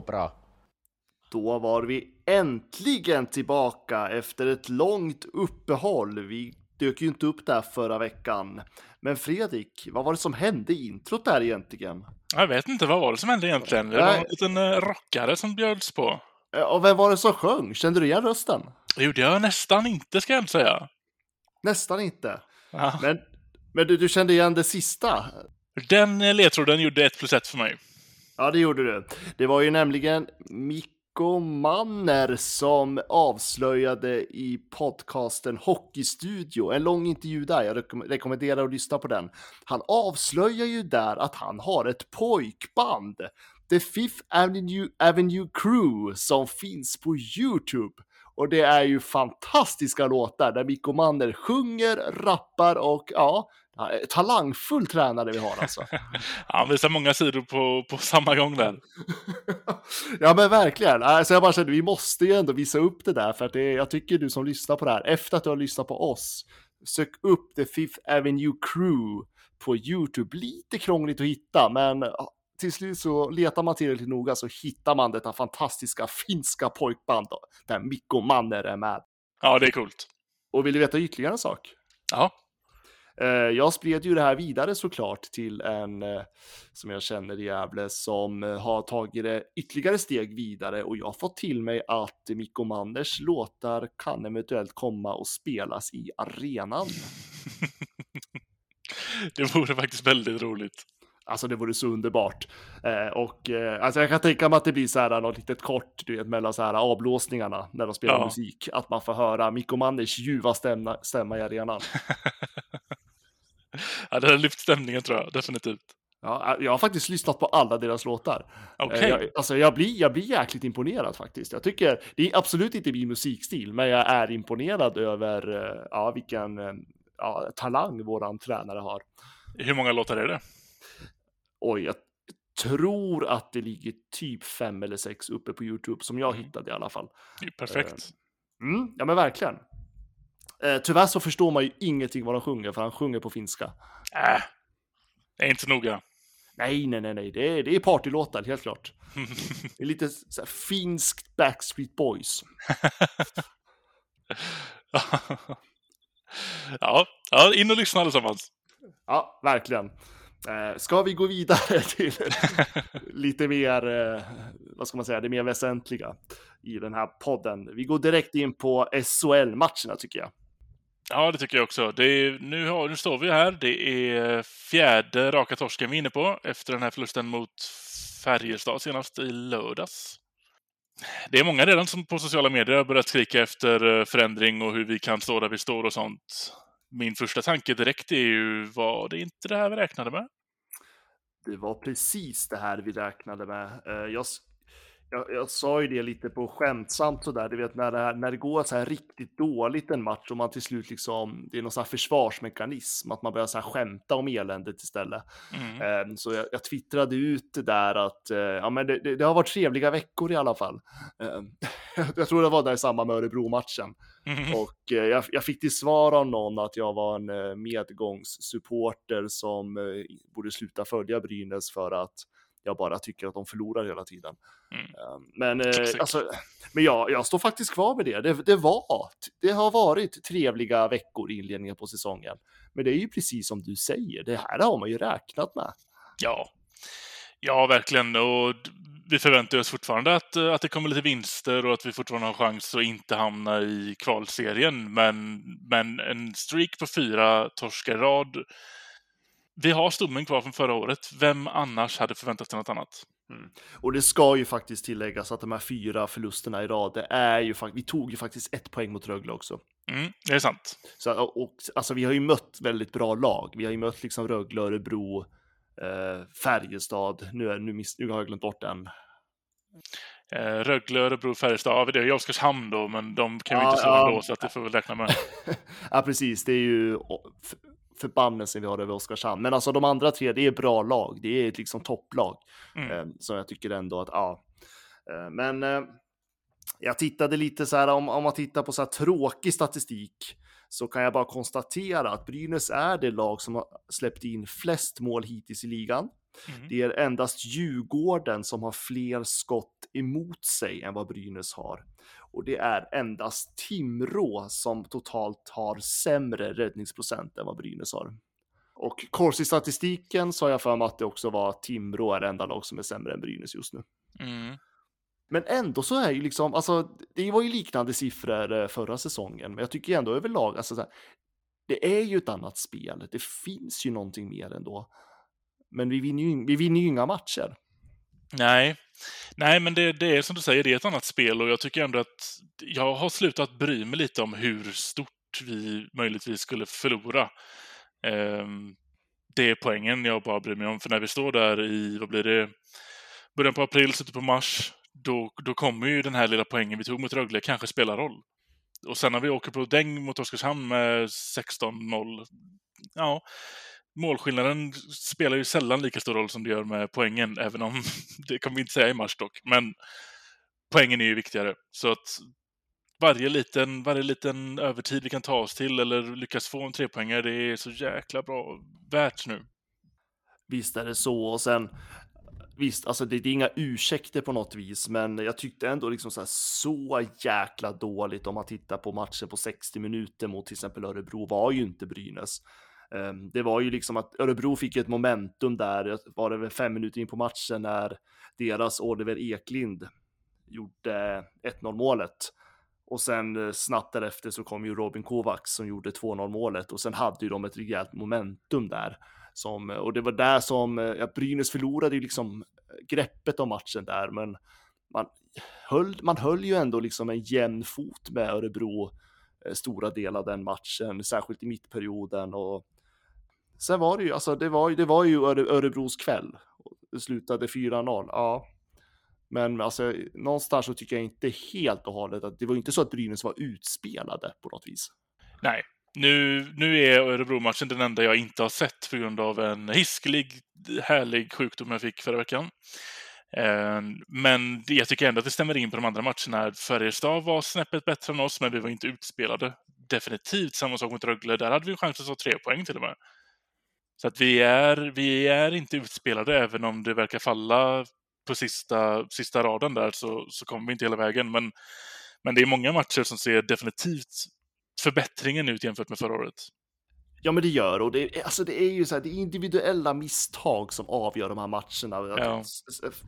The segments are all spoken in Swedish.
bra. Då var vi äntligen tillbaka efter ett långt uppehåll. Vi dök ju inte upp där förra veckan. Men Fredrik, vad var det som hände i introt där egentligen? Jag vet inte, vad var det som hände egentligen? Det var en liten eh, rockare som bjöds på. Och vem var det som sjöng? Kände du igen rösten? Det gjorde jag nästan inte, ska jag säga. Nästan inte. Ja. Men, men du, du kände igen det sista? Den eh, ledtråden gjorde ett plus ett för mig. Ja, det gjorde du. Det var ju nämligen Mikko Manner som avslöjade i podcasten Hockeystudio, en lång intervju där, jag rekommenderar att lyssna på den. Han avslöjar ju där att han har ett pojkband, The Fifth Avenue, Avenue Crew, som finns på YouTube. Och det är ju fantastiska låtar där Mikko Manner sjunger, rappar och ja, talangfull tränare vi har alltså. Han visar många sidor på, på samma gång där. ja men verkligen. Alltså jag bara kände, vi måste ju ändå visa upp det där för att det jag tycker du som lyssnar på det här, efter att du har lyssnat på oss, sök upp The Fifth Avenue Crew på YouTube. Lite krångligt att hitta, men till slut så letar man tillräckligt noga så hittar man detta fantastiska finska pojkband då, där Mikko Manner är med. Ja, det är coolt. Och vill du veta ytterligare en sak? Ja. Eh, Jag spred ju det här vidare såklart till en eh, som jag känner i Gävle som eh, har tagit det ytterligare steg vidare och jag har fått till mig att Mikko Manders låtar kan eventuellt komma och spelas i arenan. Det vore faktiskt väldigt roligt. Alltså det vore så underbart. Eh, och eh, alltså jag kan tänka mig att det blir så här något litet kort, du vet, mellan så här avblåsningarna när de spelar Ja. musik, att man får höra Mikko Manders ljuva stämma, stämma i arenan. Ja, det hade lyft stämningen tror jag, definitivt. Ja, jag har faktiskt lyssnat på alla deras låtar. Eh, Jag, alltså jag blir, jag blir jäkligt imponerad faktiskt. Jag tycker, det är absolut inte min musikstil, men jag är imponerad över eh, ja, vilken eh, ja, talang våran tränare har. Hur många låtar är det? Oj, jag tror att det ligger typ fem eller sex uppe på YouTube, som jag Mm. hittade i alla fall. Det är Perfekt. Mm, ja men verkligen. Eh, tyvärr så förstår man ju ingenting vad de sjunger, för han sjunger på finska. Äh, det är inte noga. Nej, nej, nej, nej, det är, det är partylåtar, helt klart. Det är lite så här, finskt Backstreet Boys. ja, ja, in och lyssna allesammans. Ja, verkligen. Eh, ska vi gå vidare till lite mer, eh, vad ska man säga, det mer väsentliga i den här podden. Vi går direkt in på SHL-matcherna tycker jag. Ja, det tycker jag också. Det är, nu, har, nu står vi här. Det är fjärde raka torsken vi är inne på efter den här förlusten mot Färjestad senast i lördags. Det är många redan som på sociala medier har börjat skrika efter eh, förändring och hur vi kan stå där vi står och sånt. Min första tanke direkt är ju, var det inte det här vi räknade med? Det var precis det här vi räknade med. Eh, jag, jag, jag sa ju det lite på skämtsamt sådär, du vet när det, här, när det går så här riktigt dåligt en match och man till slut liksom, det är någon sån här försvarsmekanism, att man börjar så här skämta om eländet istället. Mm. Eh, Så jag, jag twittrade ut det där att eh, ja, men det, det, det har varit trevliga veckor i alla fall. Eh, Jag tror det var där i samband med Örebro-matchen. Mm. Och eh, jag, jag fick till svar av någon att jag var en eh, medgångssupporter som borde sluta följa Brynäs för att jag bara tycker att de förlorar hela tiden. Mm. Eh, Men, eh, alltså, men jag, jag står faktiskt kvar med det. det. Det var, det har varit trevliga veckor i inledningen på säsongen. Men det är ju precis som du säger, det här har man ju räknat med. Ja. Ja, verkligen. Och vi förväntar oss fortfarande att, eh, att det kommer lite vinster och att vi fortfarande har chans att inte hamna i kvalserien. Men, men en streak på fyra torskar rad. Vi har stommen kvar från förra året. Vem annars hade förväntat sig något annat? Och det ska ju faktiskt tilläggas att de här fyra förlusterna i rad, det är ju faktiskt, vi tog ju faktiskt ett poäng mot Rögle också. Mm, det är sant. Så, och, alltså, vi har ju mött väldigt bra lag. Vi har ju mött liksom Rögle, Örebro, eh, Färjestad. Nu, är, nu, miss, nu har jag glömt bort den. Eh, Rögle, Örebro, Färjestad. Ja, det är ju Oskarshamn då, men de kan vi Ja, inte slå ja. ändå, så att det får vi räkna med. ja, precis. Det är ju förbannelsen vi har över Oskarshamn. Men alltså de andra tre, det är bra lag. Det är ett liksom topplag. Mm. Eh, så jag tycker ändå att, ja. Eh, men eh, jag tittade lite så här, om, om man tittar på så här tråkig statistik så kan jag bara konstatera att Brynäs är det lag som har släppt in flest mål hittills i ligan. Mm. Det är endast Djurgården som har fler skott emot sig än vad Brynäs har. Och det är endast Timrå som totalt har sämre räddningsprocent än vad Brynäs har. Och Corsi-statistiken så har jag för mig att det också var Timrå är det enda lag som är sämre än Brynäs just nu. Mm. Men ändå så är ju liksom, alltså det var ju liknande siffror eh, förra säsongen, men jag tycker ändå överlag, alltså så här, det är ju ett annat spel. Det finns ju någonting mer ändå. Men vi vinner ju, vi vinner ju inga matcher. Nej, Nej men det, det är som du säger, det är ett annat spel och jag tycker ändå att jag har slutat bry mig lite om hur stort vi möjligtvis skulle förlora. Ehm, det är poängen jag bara bryr mig om, för när vi står där i, vad blir det, början på april, slutet på mars, då, då kommer ju den här lilla poängen vi tog mot Rögle kanske spela roll. Och sen när vi åker på däng mot Oskarshamn med 16-0, ja, målskillnaden spelar ju sällan lika stor roll som det gör med poängen, även om det kommer vi inte säga i mars dock. Men poängen är ju viktigare. Så att varje liten, varje liten övertid vi kan ta oss till eller lyckas få en trepoängare, det är så jäkla bra värt nu. Visst är det så och sen Visst, alltså det, det är inga ursäkter på något vis, men jag tyckte ändå liksom så, här, så jäkla dåligt om man tittar på matchen på 60 minuter mot till exempel Örebro var ju inte Brynäs. Ehm, det var ju liksom att Örebro fick ett momentum där, var det väl fem minuter in på matchen när deras Oliver Eklind gjorde 1-0 målet. Och sen eh, snabbt därefter så kom ju Robin Kovacs som gjorde 2-0 målet och sen hade ju de ett rejält momentum där. Som, eh, och det var där som, eh, ja, Brynäs förlorade ju liksom greppet om matchen där, men man höll, man höll ju ändå liksom en jämn fot med Örebro eh, stora delar av den matchen, särskilt i mittperioden och sen var det ju, alltså det var, det var ju Öre, Örebros kväll. Det slutade 4-0, ja. Men alltså någonstans så tycker jag inte helt och hållet att det var inte så att Brynäs var utspelade på något vis. Nej, nu, nu är Örebro-matchen den enda jag inte har sett på grund av en hiskelig, härlig sjukdom jag fick förra veckan. Ehm, men jag tycker ändå att det stämmer in på de andra matcherna. Färjestad var snäppet bättre än oss, men vi var inte utspelade. Definitivt samma sak mot Rögle. Där hade vi en chans att ta tre poäng till och med. Så att vi är, vi är inte utspelade, även om det verkar falla på sista, sista raden där så, så kommer vi inte hela vägen. Men, men det är många matcher som ser definitivt förbättringen ut jämfört med förra året. Ja, men det gör och det, alltså det är ju så här, det är individuella misstag som avgör de här matcherna. Ja.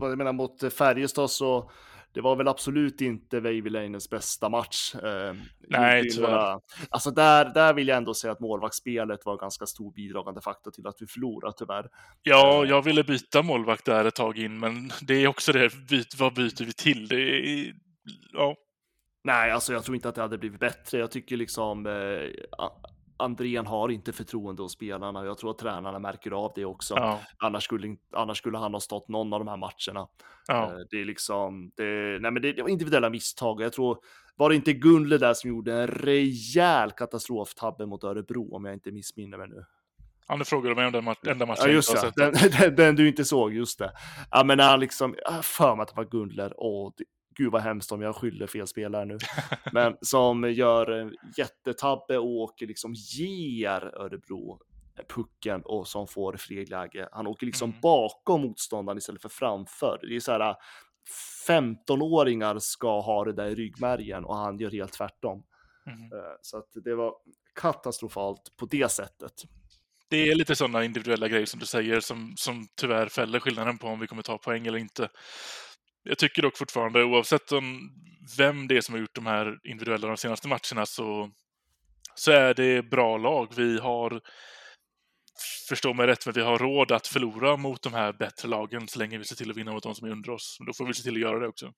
Jag menar mot Färjestad så det var väl absolut inte Veivilänens bästa match. Eh, Nej, tyvärr. Alltså där, där vill jag ändå säga att målvaktsspelet var en ganska stor bidragande faktor till att vi förlorade tyvärr. Ja, jag ville byta målvakt där ett tag in, men det är också det, byt, vad byter vi till? Det är, ja, Nej, alltså jag tror inte att det hade blivit bättre. Jag tycker liksom eh, Andrén har inte förtroende hos spelarna. Jag tror att tränarna märker av det också. ja, Annars, skulle, annars skulle han ha stått någon av de här matcherna. ja. Eh, Det är liksom, det, nej men det, det var individuella misstag. Jag tror, var det inte Gunle där som gjorde en rejäl katastroftabbe mot Örebro om jag inte missminner mig nu? ja nu frågar du mig om den enda matchen Ja jag just inte har det, sett. den, den, den du inte såg, just det. Ja men han liksom, jag för mig att det var Gundler, det, gud vad hemskt om jag skyller fel spelare nu. Men som gör en jättetabbe och åker liksom ger Örebro pucken och som får friläge. Han åker liksom Mm. bakom motståndaren istället för framför. Det är så här 15-åringar ska ha det där i ryggmärgen och han gör helt tvärtom. Mhm. Eh, Så att det var katastrofalt på det sättet. Det är lite sådana individuella grejer som du säger som, som tyvärr fäller skillnaden på om vi kommer ta poäng eller inte. Jag tycker dock fortfarande, oavsett om vem det är som har gjort de här individuella de senaste matcherna, så, så är det bra lag. Vi har, förstå mig rätt, men vi har råd att förlora mot de här bättre lagen så länge vi ser till att vinna mot de som är under oss. Då får vi se till att göra det också.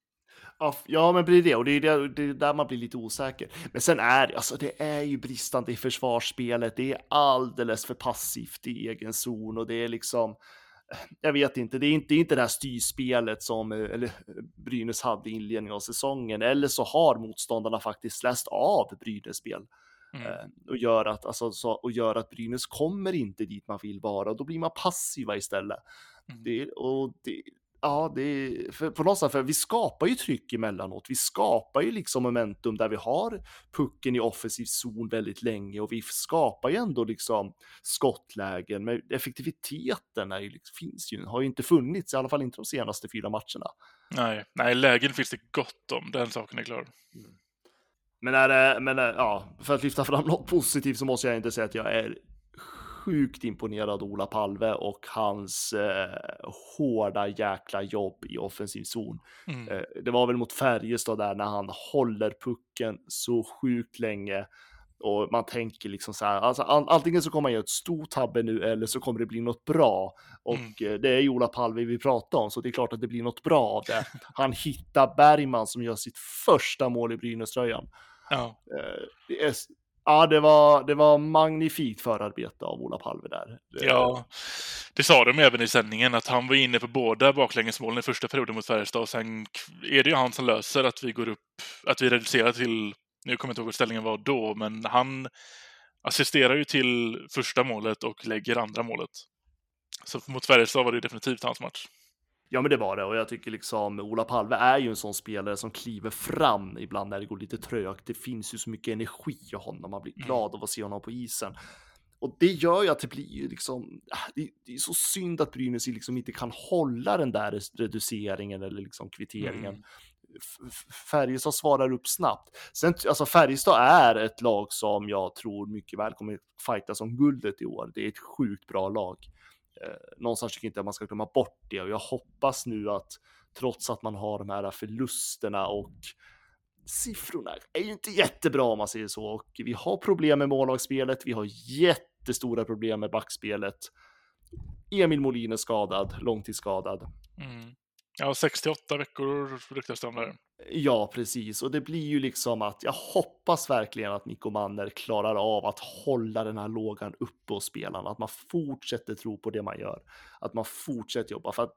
Ja, men blir det och det är där, det är där man blir lite osäker. Men sen är det, alltså det är ju bristande i försvarsspelet. Det är alldeles för passivt i egen zon och det är liksom, jag vet inte, det är inte, det är inte det här styrspelet som eh, eller, Brynäs hade i inledningen av säsongen. Eller så har motståndarna faktiskt läst av Brynäs spel. Mm. Eh, och, gör att, alltså, så, och gör att Brynäs kommer inte dit man vill vara och då blir man passiva istället. Mm. Det, och det, ja, det, för, på något sätt, för vi skapar ju tryck emellanåt. Vi skapar ju liksom momentum där vi har pucken i offensiv zon väldigt länge och vi skapar ju ändå liksom skottlägen. Men effektiviteten är ju, liksom, finns ju, har ju inte funnits, i alla fall inte de senaste fyra matcherna. Nej, nej, lägen finns det gott om, den saken är klar. Men, är det, men är, ja, för att lyfta fram något positivt så måste jag inte säga att jag är sjukt imponerad Ola Palve och hans eh, hårda jäkla jobb i offensiv zon. Mm. Eh, det var väl mot Färjestad där när han håller pucken så sjukt länge och man tänker liksom så här, alltså all, antingen så kommer han göra ett stort tabbe nu eller så kommer det bli något bra. Och Mm. eh, det är ju Ola Palve vi pratar om, så det är klart att det blir något bra av det. Han hittar Bergman som gör sitt första mål i Brynäs-tröjan. Ja. Eh, det är, ja, det var, det var magnifikt förarbete av Ola Palve där. Ja, det sa de även i sändningen att han var inne på båda baklängesmålen i första perioden mot Färjestad och sen är det ju han som löser att vi går upp, att vi reducerar till, nu kommer jag inte ihåg vad ställningen var då, men han assisterar ju till första målet och lägger andra målet. Så mot Färjestad var det definitivt hans match. Ja, men det var det och jag tycker liksom Ola Palve är ju en sån spelare som kliver fram ibland när det går lite trögt. Det finns ju så mycket energi i honom. Man blir glad av att se honom på isen. Och det gör ju att det blir ju liksom, det, det är så synd att Brynäs liksom inte kan hålla den där reduceringen eller liksom kvitteringen. Mm. Färjestad svarar upp snabbt. Sen, alltså Färjestad är ett lag som jag tror mycket väl kommer fighta som guldet i år. Det är ett sjukt bra lag. Eh, någonstans tycker jag inte att man ska glömma bort det och jag hoppas nu att trots att man har de här förlusterna och siffrorna är ju inte jättebra om man säger så och vi har problem med målvaktsspelet. Vi har jättestora problem med backspelet. Emil Molin är skadad, långtidsskadad. Mm. Ja, 68 veckor ryktas det om där. Ja, precis. Och det blir ju liksom att jag hoppas verkligen att Mikko Manner klarar av att hålla den här lågan uppe hos spelarna. Att man fortsätter tro på det man gör. Att man fortsätter jobba. För att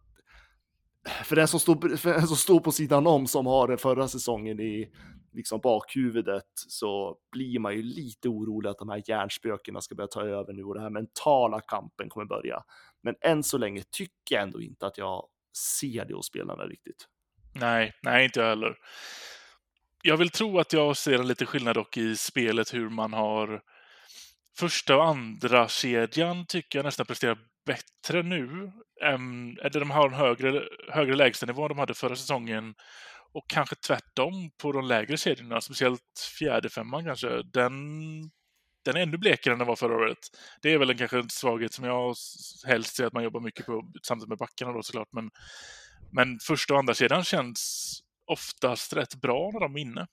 för den som står, för den som står på sidan om som har den förra säsongen i liksom bakhuvudet så blir man ju lite orolig att de här hjärnspökena ska börja ta över nu och den här mentala kampen kommer börja. Men än så länge tycker jag ändå inte att jag ser det hos spelarna riktigt. Nej, nej, inte jag heller. Jag vill tro att jag ser en liten skillnad dock i spelet hur man har första och andra kedjan tycker jag nästan presterar bättre nu. Eller de har en högre, högre lägstanivå än de hade förra säsongen. Och kanske tvärtom på de lägre kedjorna, speciellt fjärde femman kanske. Den, den är ännu blekare än den var förra året. Det är väl en, kanske en svaghet som jag helst ser att man jobbar mycket på samtidigt med backarna då såklart. Men, men första och andra kedjan känns oftast rätt bra när de är inne.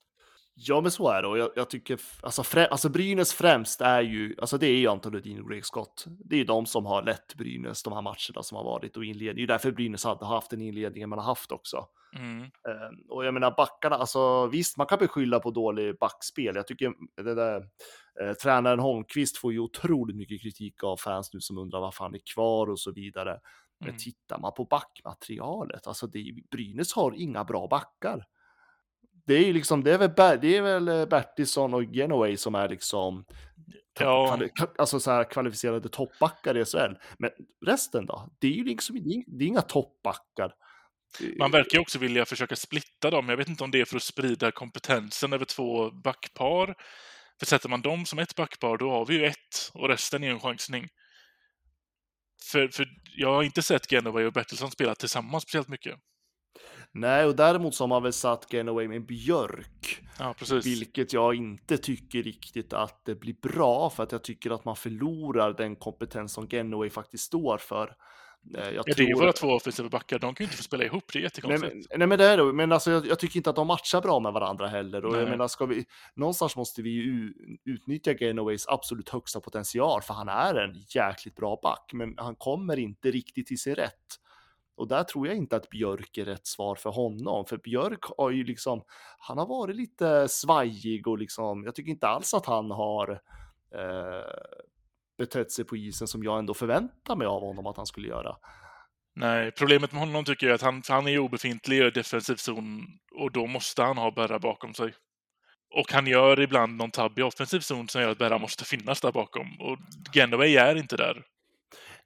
Ja, men så är det och jag, jag tycker alltså, frä, alltså Brynäs främst är ju, alltså det är ju Anton Rudin och Greg Scott. Det är ju de som har lett Brynäs de här matcherna som har varit och inledning. Det är ju därför Brynäs hade haft den inledningen man har haft också. Mm. Eh, och jag menar backarna, alltså visst, man kan beskylla på dålig backspel. Jag tycker det där eh, tränaren Holmqvist får ju otroligt mycket kritik av fans nu som undrar varför han är kvar och så vidare. Men Mm. tittar man på backmaterialet, alltså det, Brynäs har inga bra backar. Det är liksom, det är väl, det är väl eh, Bertilsson och Genoway som är liksom Ja. alltså så här kvalificerade toppbackar i SHL. Men resten då? Det är ju liksom, det är inga toppbackar. Man verkar ju också vilja försöka splitta dem. Jag vet inte om det är för att sprida kompetensen över två backpar. För sätter man dem som ett backpar, då har vi ju ett och resten är en chansning. För, för jag har inte sett Genoway och Bertilsson spela tillsammans speciellt mycket. Nej, och däremot så har man väl satt Genoway med Björk. Ja, precis. Vilket jag inte tycker riktigt att det blir bra för att jag tycker att man förlorar den kompetens som Genoway faktiskt står för. Eh, Jag Ja, det är ju våra två offensiva backar. De kan ju inte få spela ihop. Det är Nej jättekonstigt. men, nej men det är det, men alltså jag, jag tycker inte att de matchar bra med varandra heller. Och jag Nej. menar, ska vi, någonstans måste vi ju utnyttja Genoways absolut högsta potential, för han är en jäkligt bra back, men han kommer inte riktigt till sin rätt. Och där tror jag inte att Björk är rätt svar för honom, för Björk har ju liksom, han har varit lite svajig och liksom, jag tycker inte alls att han har eh, betett sig på isen som jag ändå förväntar mig av honom att han skulle göra. Nej, problemet med honom tycker jag är att han, han är obefintlig i defensiv zon och då måste han ha Berra bakom sig. Och han gör ibland någon tabb i offensiv zon som gör att Berra måste finnas där bakom. Och Genoway är inte där.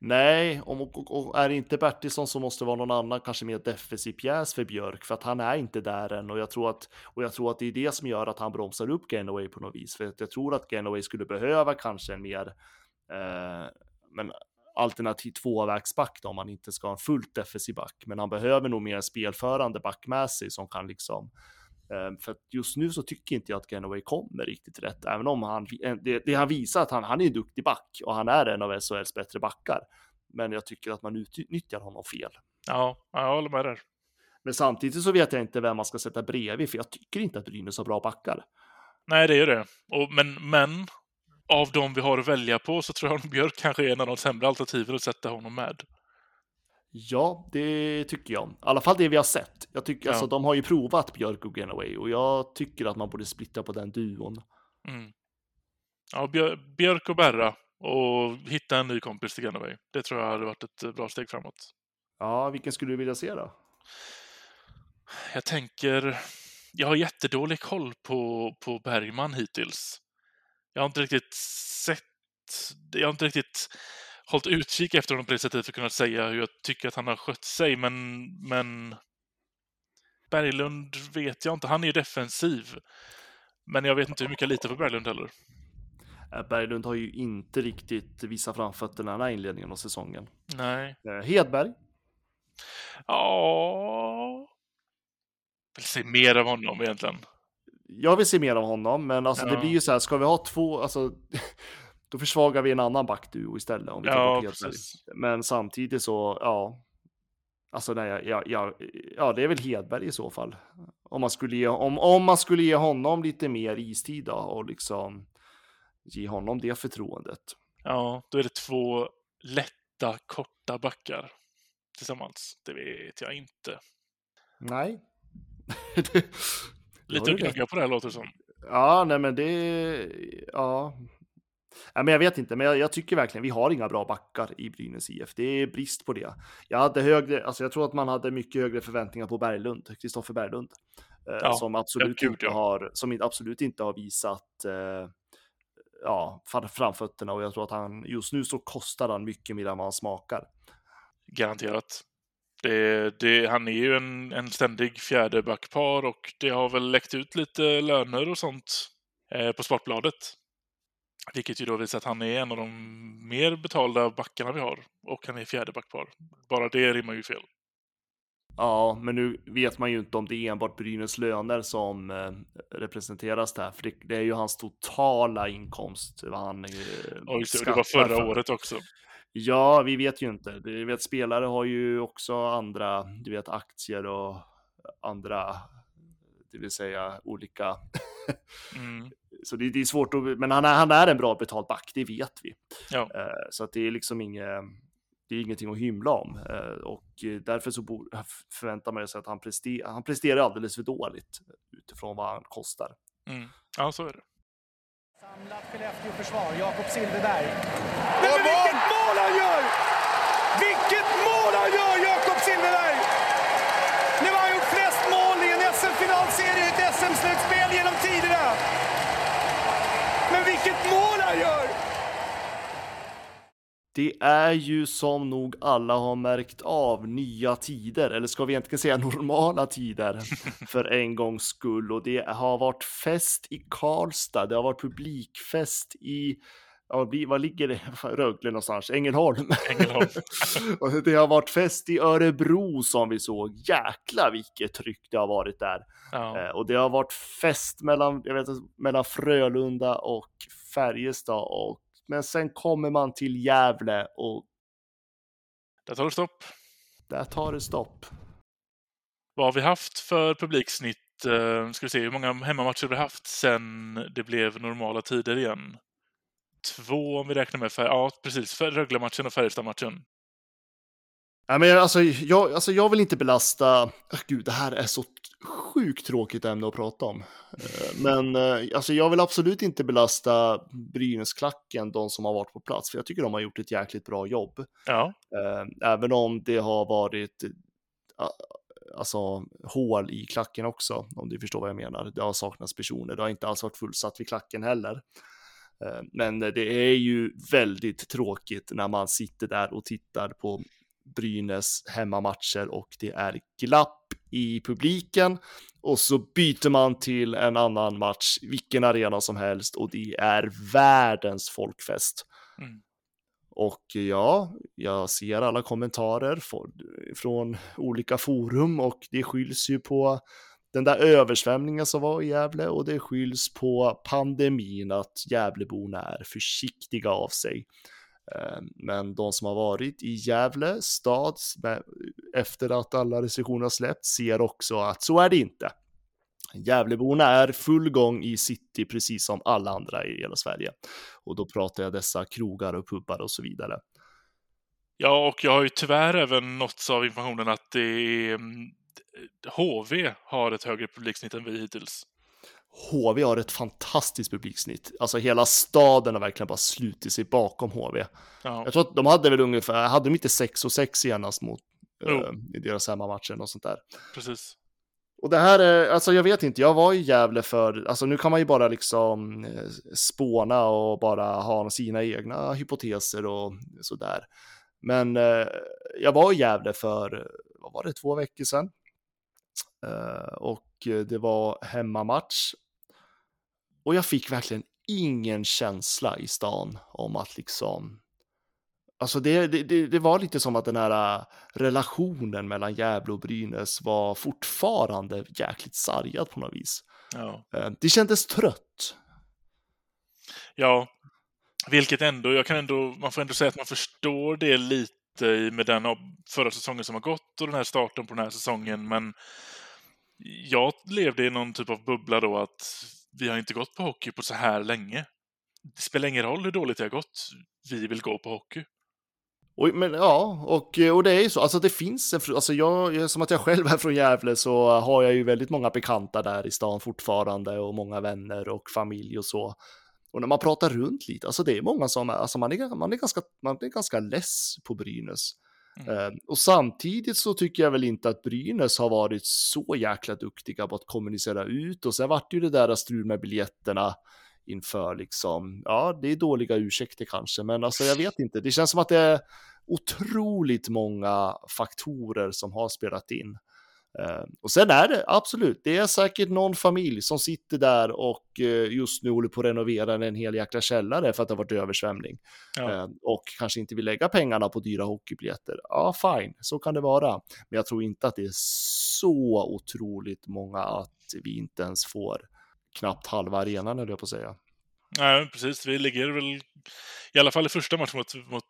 Nej, och, och, och är det inte Bertilsson så måste det vara någon annan, kanske mer defensiv pjäs för Björk, för att han är inte där än och jag tror att, och jag tror att det är det som gör att han bromsar upp Genoway på något vis, för att jag tror att Genoway skulle behöva kanske en mer, men alternativ tvåvägsback då, om man inte ska ha en fullt defensiv back, men han behöver nog mer spelförande back med sig som kan liksom eh, för att just nu så tycker inte jag att Genoway kommer riktigt rätt, även om han, det, det han visar att han, han är en duktig back och han är en av SHLs bättre backar. Men jag tycker att man utnyttjar honom fel. Ja, jag håller med där. Men samtidigt så vet jag inte vem man ska sätta bredvid, för jag tycker inte att Brynäs har bra backar. Nej, det är det. Och, men, men av de vi har att välja på så tror jag att Björk kanske är en av de sämre alternativen att sätta honom med. Ja, det tycker jag. I alla fall det vi har sett. Jag tycker, Ja. alltså, de har ju provat Björk och Genoway och jag tycker att man borde splitta på den duon. Mm. Ja, Björ- Björk och Berra och hitta en ny kompis till Genoway. Det tror jag hade varit ett eh, bra steg framåt. Ja, vilken skulle du vilja se då? Jag tänker... Jag har jättedålig koll på, på Bergman hittills. Jag har inte riktigt sett... Jag har inte riktigt hållit utkik efter honom på det sättet för att kunna säga hur jag tycker att han har skött sig, men... men... Berglund vet jag inte. Han är ju defensiv. Men jag vet inte hur mycket jag litar på Berglund heller. Eh, Berglund har ju inte riktigt visat framfötterna den här inledningen av säsongen. Nej. Eh, Hedberg, Ja... Vill se mer av honom egentligen. Jag vill se mer av honom, men alltså det Ja. blir ju så här, ska vi ha två, alltså då försvagar vi en annan backduo istället om vi Ja, precis. Men samtidigt så, ja, alltså nej, ja, ja, ja, det är väl Hedberg i så fall. Om man skulle ge, om, om man skulle ge honom lite mer istid då, och liksom ge honom det förtroendet. Ja, då är det två lätta, korta backar tillsammans. Det vet jag inte. Nej. Lite att gnugga på det här låter som. Ja, nej men det, ja. ja men jag vet inte, men jag, jag tycker verkligen vi har inga bra backar i Brynäs IF. Det är brist på det. Jag hade högre, alltså jag tror att man hade mycket högre förväntningar på Berglund, Kristoffer Berglund. eh, Ja, som absolut gud, inte ja. har, som absolut inte har visat eh, ja, fram- framfötterna och jag tror att han just nu så kostar han mycket mer än vad han smakar. Garanterat. Det, det, han är ju en, en ständig fjärde backpar och det har väl läckt ut lite löner och sånt eh, på Sportbladet. Vilket ju då visar att han är en av de mer betalda backarna vi har. Och han är fjärde backpar. Bara det rimmar ju fel. Ja, men nu vet man ju inte om det är enbart Brynäs löner som eh, representeras där, för det, det är ju hans totala inkomst. Vad han, eh, Och just det, det var förra för. året också. Ja, vi vet ju inte. Vi vet spelare har ju också andra, du vet aktier och andra, det vill säga olika. Mm. Så det, det är svårt att, men han är, han är en bra betald back, det vet vi. Ja. Eh, Så att det är liksom inget, det är ingenting att hymla om Eh, och därför så bor, förväntar man sig att han, prester, han presterar alldeles för dåligt utifrån vad han kostar. Mm. Ja, så är det. Samlat Skellefteå-försvar, Jakob Silfverberg. Men vilket mål han gör! Vilket mål han gör, Jakob Silfverberg! Nu har han gjort flest mål i en SM-finalserie i ett SM-slutspel genom tiderna. Men vilket mål han gör! Det är ju som nog alla har märkt av nya tider, eller ska vi egentligen säga normala tider för en gångs skull. Och det har varit fest i Karlstad, det har varit publikfest i, ja, var ligger det, Rögle någonstans? Ängelholm. Ängelholm. och det har varit fest i Örebro som vi såg. Jäkla vilket tryck det har varit där. Ja. Eh, Och det har varit fest mellan, jag vet, mellan Frölunda och Färjestad. Och, men sen kommer man till Gävle och Där tar det stopp. där tar det stopp. Vad har vi haft för publiksnitt? Eh, ska vi se, hur många hemmamatcher vi har haft sen det blev normala tider igen? Två om vi räknar med, ja precis, Rögle-matchen och Färjestad-matchen. Ja, men alltså, jag, alltså, jag vill inte belasta, Åh, gud det här är så sjukt tråkigt ämne att prata om. Eh, Men eh, alltså, jag vill absolut inte belasta Brynäsklacken, de som har varit på plats, för jag tycker de har gjort ett jäkligt bra jobb. Ja, Eh, Även om det har varit, alltså, hål i klacken också, om du förstår vad jag menar. Det har saknats personer, det har inte alls varit fullsatt vid klacken heller. Men det är ju väldigt tråkigt när man sitter där och tittar på Brynäs hemmamatcher och det är glapp i publiken och så byter man till en annan match, vilken arena som helst och det är världens folkfest. Mm. Och ja, jag ser alla kommentarer från olika forum och det skylls ju på den där översvämningen som var i Gävle och det skylls på pandemin att Gävleborna är försiktiga av sig. Eh, men de som har varit i Gävle stad efter att alla restriktioner har släppt ser också att så är det inte. Gävleborna är full gång i city precis som alla andra i hela Sverige. Och då pratar jag dessa krogar och pubbar och så vidare. Ja, och jag har ju tyvärr även nåtts av informationen att det är, mm, HV har ett högre publiksnitt än vi hittills. HV har ett fantastiskt publiksnitt. Alltså hela staden har verkligen bara slutit sig bakom HV. Ja, Jag tror att de hade väl ungefär, hade de inte 6 och 6 senast mot eh, i deras hemmamatcher och sånt där. precis. Och det här är, alltså jag vet inte, jag var i Gävle för, alltså nu kan man ju bara liksom eh, spåna och bara ha sina egna hypoteser och sådär. Men eh, jag var i Gävle för, vad var det, två veckor sedan. Eh, och det var hemmamatch. Och jag fick verkligen ingen känsla i stan om att liksom Alltså det, det, det, var lite som att den här äh, relationen mellan Gävle och Brynäs var fortfarande jäkligt sargad på något vis. Ja. Eh, Det kändes trött. ja, vilket ändå, jag kan ändå, man får ändå säga att man förstår det lite med den förra säsongen som har gått och den här starten på den här säsongen, men jag levde i någon typ av bubbla då att vi har inte gått på hockey på så här länge. Det spelar ingen roll hur dåligt det har gått, vi vill gå på hockey. Och, men ja, och, och det är ju så, alltså det finns en, alltså jag, som att jag själv är från Gävle så har jag ju väldigt många bekanta där i stan fortfarande och många vänner och familj och så. Och när man pratar runt lite, alltså det är många som, alltså man är, man är, ganska, man är ganska less på Brynäs. Mm. Ehm, och samtidigt så tycker jag väl inte att Brynäs har varit så jäkla duktiga på att kommunicera ut och sen vart ju det där strul med biljetterna inför liksom, ja det är dåliga ursäkter kanske, men alltså jag vet inte, det känns som att det är otroligt många faktorer som har spelat in. Eh, och sen är det absolut, det är säkert någon familj som sitter där och eh, just nu håller på att renovera en hel jäkla källare för att det har varit översvämning. Ja. Eh, och kanske inte vill lägga pengarna på dyra hockeybiljetter. Ja, fine, så kan det vara. Men jag tror inte att det är så otroligt många att vi inte ens får knappt halva arenan, höll jag på att säga. Nej, precis. Vi ligger väl, i alla fall i första matchen mot, mot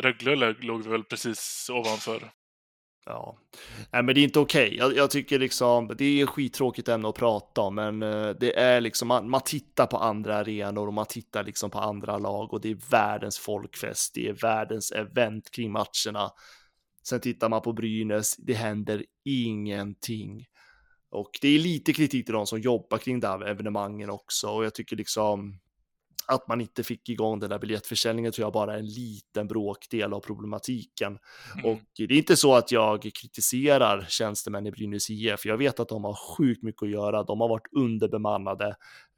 Rögle låg- låg vi väl precis ovanför. Ja, nej, men det är inte okej. Jag, jag tycker liksom det är skittråkigt ämne att prata om, men eh, det är liksom man, man tittar på andra arenor och man tittar liksom på andra lag och det är världens folkfest. Det är världens event kring matcherna. Sen tittar man på Brynäs, det händer ingenting. Och det är lite kritik till de som jobbar kring det här evenemangen också och jag tycker liksom att man inte fick igång den där biljettförsäljningen tror jag bara är en liten bråkdel av problematiken. Mm. Och det är inte så att jag kritiserar tjänstemän i Brynäs IF. Jag vet att de har sjukt mycket att göra. De har varit underbemannade.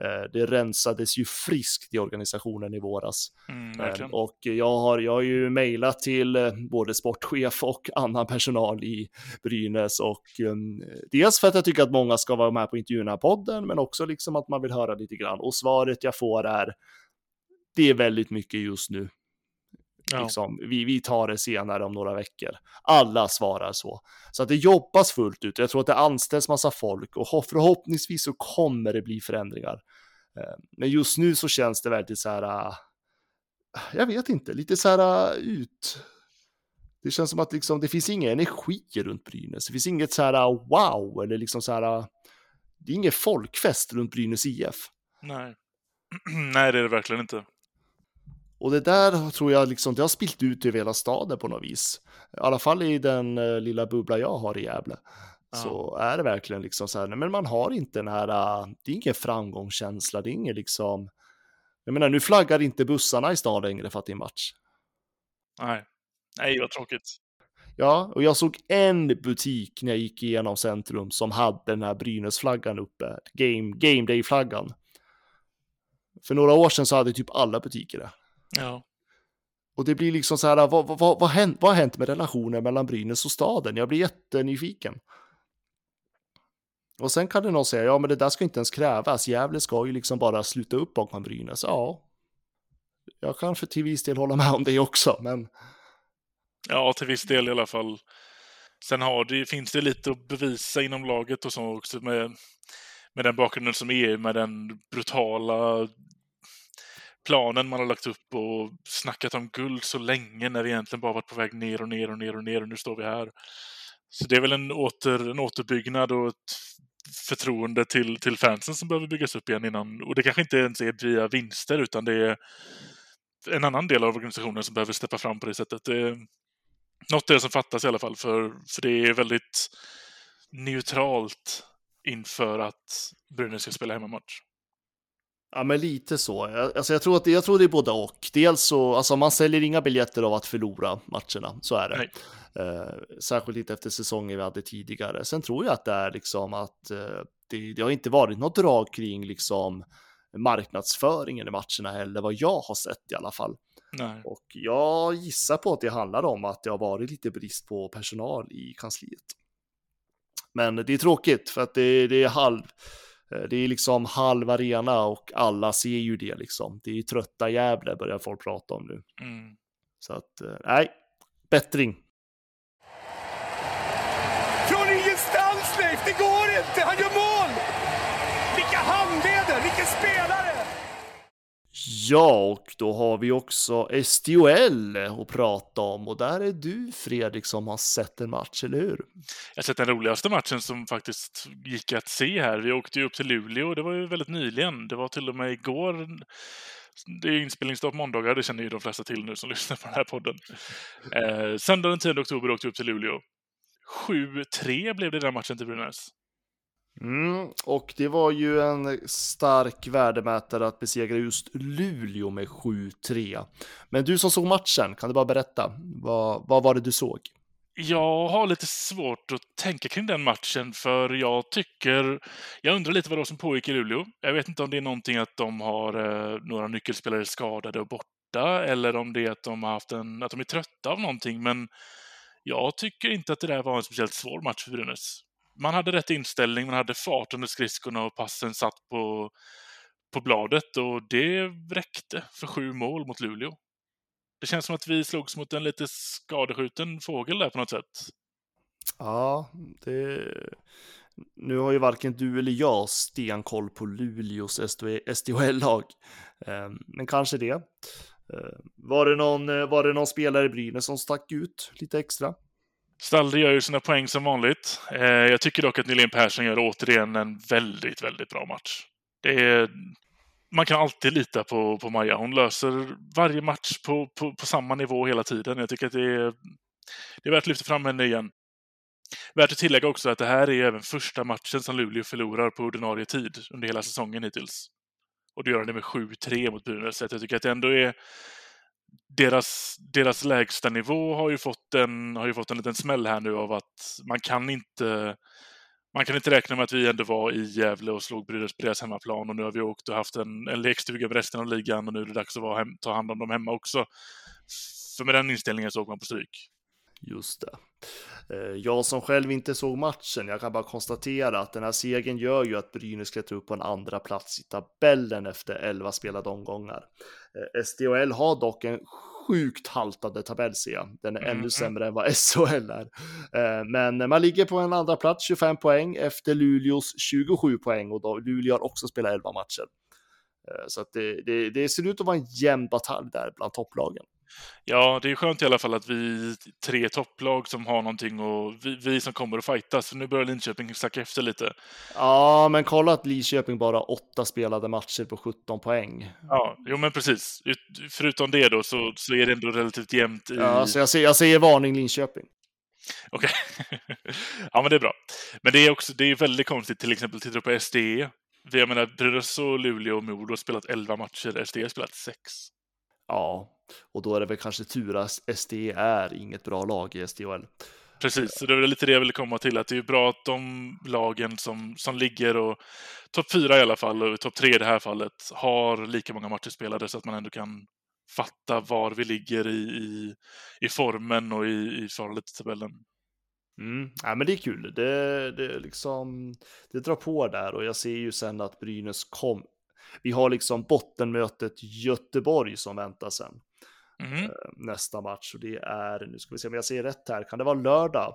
Eh, Det rensades ju friskt i organisationen i våras. Mm, Eh. Och jag har, jag har ju mejlat till eh, både sportchef och annan personal i Brynäs och um, dels för att jag tycker att många ska vara med på intervjun här podden, men också liksom att man vill höra lite grann. Och svaret jag får är det är väldigt mycket just nu. Ja. Liksom, vi, vi tar det senare om några veckor. Alla svarar så. Så att det jobbas fullt ut. Jag tror att det anställs massa folk och ho- förhoppningsvis så kommer det bli förändringar. Eh, Men just nu så känns det väldigt så här, äh, jag vet inte, lite så här äh, ut. Det känns som att liksom, det finns ingen energi runt Brynäs. Det finns inget så här wow eller liksom så här, det är ingen folkfest runt Brynäs IF. Nej. Nej, det är det verkligen inte. Och det där tror jag liksom, det har spilt ut över hela staden på något vis. I alla fall i den eh, lilla bubbla jag har i Gävle. Ja. Så är det verkligen liksom så här, men man har inte den här, eh, det är ingen framgångskänsla, det är ingen liksom, jag menar nu flaggar inte bussarna i stan längre för att det är match. Nej. Nej, vad tråkigt. Ja, och jag såg en butik när jag gick igenom centrum som hade den här Brynäs-flaggan uppe, Game, Game Day-flaggan. För några år sedan så hade typ alla butiker det. Ja. Och det blir liksom så här, vad, vad, vad, vad, hänt, vad har hänt med relationen mellan Brynäs och staden? Jag blir jättenyfiken. Och sen kan det någon säga, ja men det där ska inte ens krävas, Gävle ska ju liksom bara sluta upp bakom Brynäs. Ja, jag kan för till viss del hålla med om det också, men Ja, till viss del i alla fall. Sen har det, finns det lite att bevisa inom laget och så också med, med den bakgrunden som är, med den brutala planen man har lagt upp och snackat om guld så länge när vi egentligen bara varit på väg ner och ner och ner och ner och nu står vi här. Så det är väl en, åter, en återbyggnad och ett förtroende till, till fansen som behöver byggas upp igen innan. Och det kanske inte ens är via vinster utan det är en annan del av organisationen som behöver steppa fram på det sättet. Det är något är det som fattas i alla fall för, för det är väldigt neutralt inför att Brynäs ska spela hemmamatch. Ja, men lite så. Alltså, jag, tror att jag tror det är både och. Dels så, alltså man säljer inga biljetter av att förlora matcherna, så är det. Nej. Eh, särskilt inte efter säsongen vi hade tidigare. Sen tror jag att det är liksom att eh, det, det har inte varit något drag kring liksom marknadsföringen i matcherna heller, vad jag har sett i alla fall. Nej. Och jag gissar på att det handlar om att det har varit lite brist på personal i kansliet. Men det är tråkigt för att det, det är halv, det är liksom halv arena och alla ser ju det liksom. Det är trötta Gävle börjar folk prata om nu. Mm. Så att, eh, nej, bättring. Från ingenstans Leif, det går inte! Han gör Ja, och då har vi också SDHL att prata om och där är du Fredrik som har sett en match, eller hur? Jag har sett den roligaste matchen som faktiskt gick att se här. Vi åkte ju upp till Luleå, det var ju väldigt nyligen. Det var till och med igår. Det är inspelningsdag på måndagar, det känner ju de flesta till nu som lyssnar på den här podden. Eh, söndag den 10 oktober åkte vi upp till Luleå. 7-3 blev det den matchen till Brynäs. Mm, och det var ju en stark värdemätare att besegra just Luleå med 7-3. Men du som såg matchen, kan du bara berätta, vad, vad var det du såg? Jag har lite svårt att tänka kring den matchen för jag tycker... Jag undrar lite vad det var som pågick i Luleå. Jag vet inte om det är någonting att de har eh, några nyckelspelare skadade och borta eller om det är att de har haft en... att de är trötta av någonting, men jag tycker inte att det där var en speciellt svår match för Brynäs. Man hade rätt inställning, man hade fart under skridskorna och passen satt på, på bladet och det räckte för sju mål mot Luleå. Det känns som att vi slogs mot en lite skadeskjuten fågel där på något sätt. Ja, det... Nu har ju varken du eller jag stenkoll på Luleås SDHL-lag, ehm, men kanske det. Ehm, var det, någon, eh, var det någon spelare i Brynäs som stack ut lite extra? Stalde gör ju sina poäng som vanligt. Eh, jag tycker dock att Nylén Persson gör återigen en väldigt, väldigt bra match. Det är, man kan alltid lita på, på Maja. Hon löser varje match på, på, på samma nivå hela tiden. Jag tycker att det är, det är värt att lyfta fram henne igen. Värt att tillägga också att det här är även första matchen som Luleå förlorar på ordinarie tid under hela säsongen hittills. Och det gör det med 7-3 mot Brynäs. Jag tycker att det ändå är deras, deras lägsta nivå har ju, fått en, har ju fått en liten smäll här nu av att man kan inte man kan inte räkna med att vi ändå var i Gävle och slog Brynäs på deras hemmaplan och nu har vi åkt och haft en, en lekstuga med resten av ligan och nu är det dags att vara hem, ta hand om dem hemma också. För med den inställningen så åker man på stryk. Just det. Eh, Jag som själv inte såg matchen, jag kan bara konstatera att den här segern gör ju att Brynäs klättrar upp på en andra plats i tabellen efter 11 spelade omgångar. Eh, SDHL har dock en sjukt haltande tabell ser jag. Den är ännu Mhm. sämre än vad SHL är. Eh, Men man ligger på en andra plats, 25 poäng, efter Luleås 27 poäng och då Luleå har också spelat 11 matcher. Så att det, det, det ser ut att vara en jämn batalj där bland topplagen. Ja, det är skönt i alla fall att vi tre topplag som har någonting och vi, vi som kommer att fightas. För nu börjar Linköping sacka efter lite. Ja, men kolla att Lidköping bara åtta spelade matcher på 17 poäng. Ja, jo men precis. Ut, förutom det då så, så är det ändå relativt jämnt i... Ja, så jag, säger, jag säger varning Linköping. Okej. ja, men det är bra. Men det är också det är väldigt konstigt, till exempel tittar du på SDE. Vi, jag menar, Brynäs och Luleå och Modo har spelat 11 matcher, SDE har spelat 6. Ja, Och då är det väl kanske tur att SD är inget bra lag i SDHL. Precis, så det är lite det jag ville komma till, att det är bra att de lagen som, som ligger och topp fyra i alla fall, och topp tre i det här fallet, har lika många matcher spelade så att man ändå kan fatta var vi ligger i, i, i formen och i, i förhållande till tabellen. Mm. Ja, men det är kul. Det, det, liksom, det drar på där och jag ser ju sen att Brynäs kom. Vi har liksom bottenmötet Göteborg som väntar sen. Mm. Eh, nästa match och det är, nu ska vi se om jag ser rätt här, kan det vara lördag?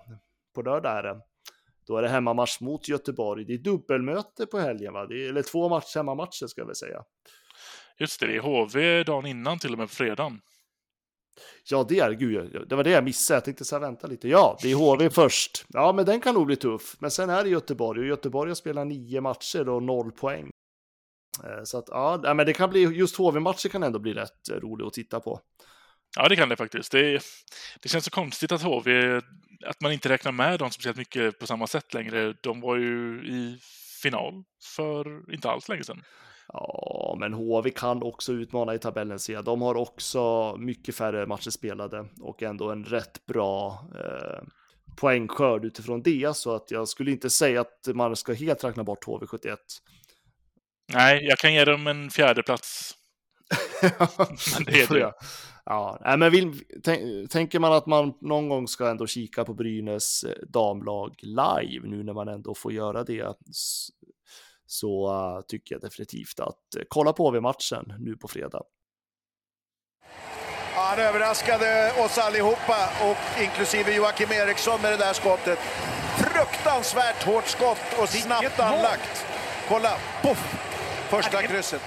På lördag är det. Då är det hemmamatch mot Göteborg. Det är dubbelmöte på helgen, va? Är, eller två match, hemmamatcher ska vi säga. Just det, det är HV dagen innan till och med på fredagen. Ja, det är gud, det var det jag missade. Jag tänkte så här, vänta lite. Ja, det är HV först. Ja, men den kan nog bli tuff. Men sen är det Göteborg och Göteborg har spelat nio matcher och noll poäng. Eh, så att ja, men det kan bli just HV-matcher kan ändå bli rätt eh, roligt att titta på. Ja, det kan det faktiskt. Det, det känns så konstigt att HV, att man inte räknar med dem speciellt mycket på samma sätt längre. De var ju i final för inte alls länge sedan. Ja, men HV kan också utmana i tabellen ser jag. De har också mycket färre matcher spelade och ändå en rätt bra eh, poängskörd utifrån det. Så att jag skulle inte säga att man ska helt räkna bort HV71. Nej, jag kan ge dem en fjärde plats. det är det. Ja, men vill, tänker man att man någon gång ska ändå kika på Brynäs eh, damlag live nu när man ändå får göra det så uh, tycker jag definitivt att uh, kolla på HV-matchen nu på fredag. Ja, han överraskade oss allihopa, och inklusive Joakim Eriksson med det där skottet. Fruktansvärt hårt skott och snabbt anlagt. Kolla, poff! Första krysset.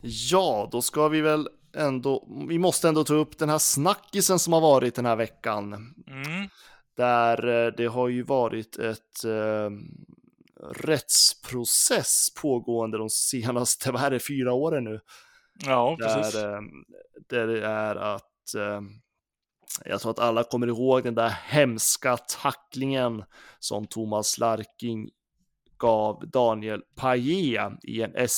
Ja, då ska vi väl ändå, vi måste ändå ta upp den här snackisen som har varit den här veckan. Mm. Där eh, det har ju varit ett eh, rättsprocess pågående de senaste, vad är det, fyra åren nu. Ja, precis. Där, eh, där det är att eh, jag tror att alla kommer ihåg den där hemska tacklingen som Thomas Larking gav Daniel Paille i en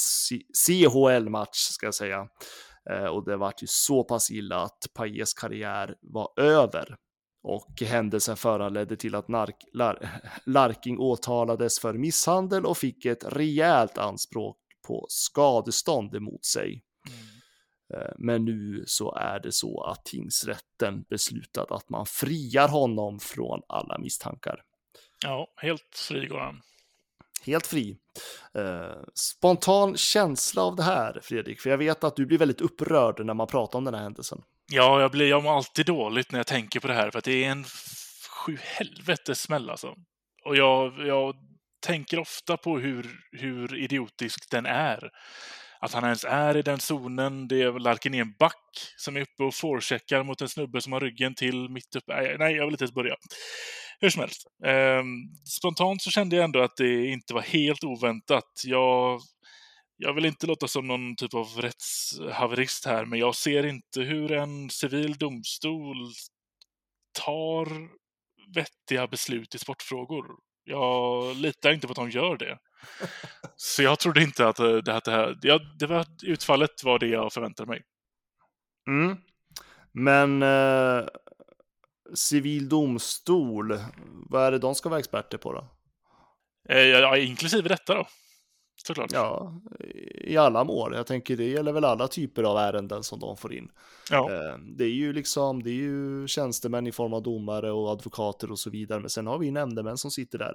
CHL-match ska jag säga. Eh, och det var ju så pass illa att Pailles karriär var över. Och händelsen föranledde till att Nark, Lar, Larking åtalades för misshandel och fick ett rejält anspråk på skadestånd emot sig. Mm. Men nu så är det så att tingsrätten beslutat att man friar honom från alla misstankar. Ja, helt fri går han. Helt fri. Eh, spontan känsla av det här, Fredrik, för jag vet att du blir väldigt upprörd när man pratar om den här händelsen. Ja, jag blir jag mår alltid dåligt när jag tänker på det här, för att det är en sju helvetes smäll alltså. Och jag, jag tänker ofta på hur, hur idiotisk den är. Att han ens är i den zonen. Det är Larkin i en back som är uppe och forecheckar mot en snubbe som har ryggen till mitt uppe. Nej, jag vill inte ens börja. Hur som helst. Ehm, spontant så kände jag ändå att det inte var helt oväntat. Jag, jag vill inte låta som någon typ av rättshaverist här, men jag ser inte hur en civil domstol tar vettiga beslut i sportfrågor. Jag litar inte på att de gör det. Så jag trodde inte att det här, det här ja, det var, utfallet var det jag förväntade mig. Mm. Men eh, civil domstol, vad är det de ska vara experter på då? Eh, ja, inklusive detta då. Såklart. Ja, i alla mål. Jag tänker det gäller väl alla typer av ärenden som de får in. Ja. Eh, det är ju liksom, det är ju tjänstemän i form av domare och advokater och så vidare. Men sen har vi nämndemän som sitter där.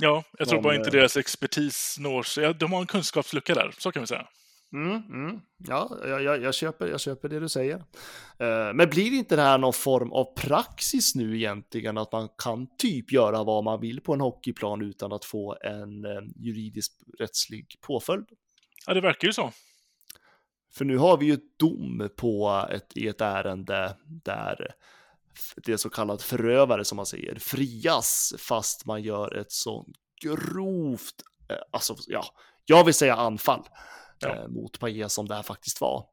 Ja, jag tror de, bara inte deras expertis når sig. De har en kunskapslucka där, så kan vi säga. Mm, mm. Ja, jag, jag, köper, jag köper det du säger. Uh, men blir inte det här någon form av praxis nu egentligen? Att man kan typ göra vad man vill på en hockeyplan utan att få en uh, juridisk rättslig påföljd? Ja, det verkar ju så. För nu har vi ju ett dom på ett, i ett ärende där det är så kallat förövare som man säger frias fast man gör ett så grovt, uh, alltså ja, jag vill säga anfall ja. eh, mot Paille som det här faktiskt var.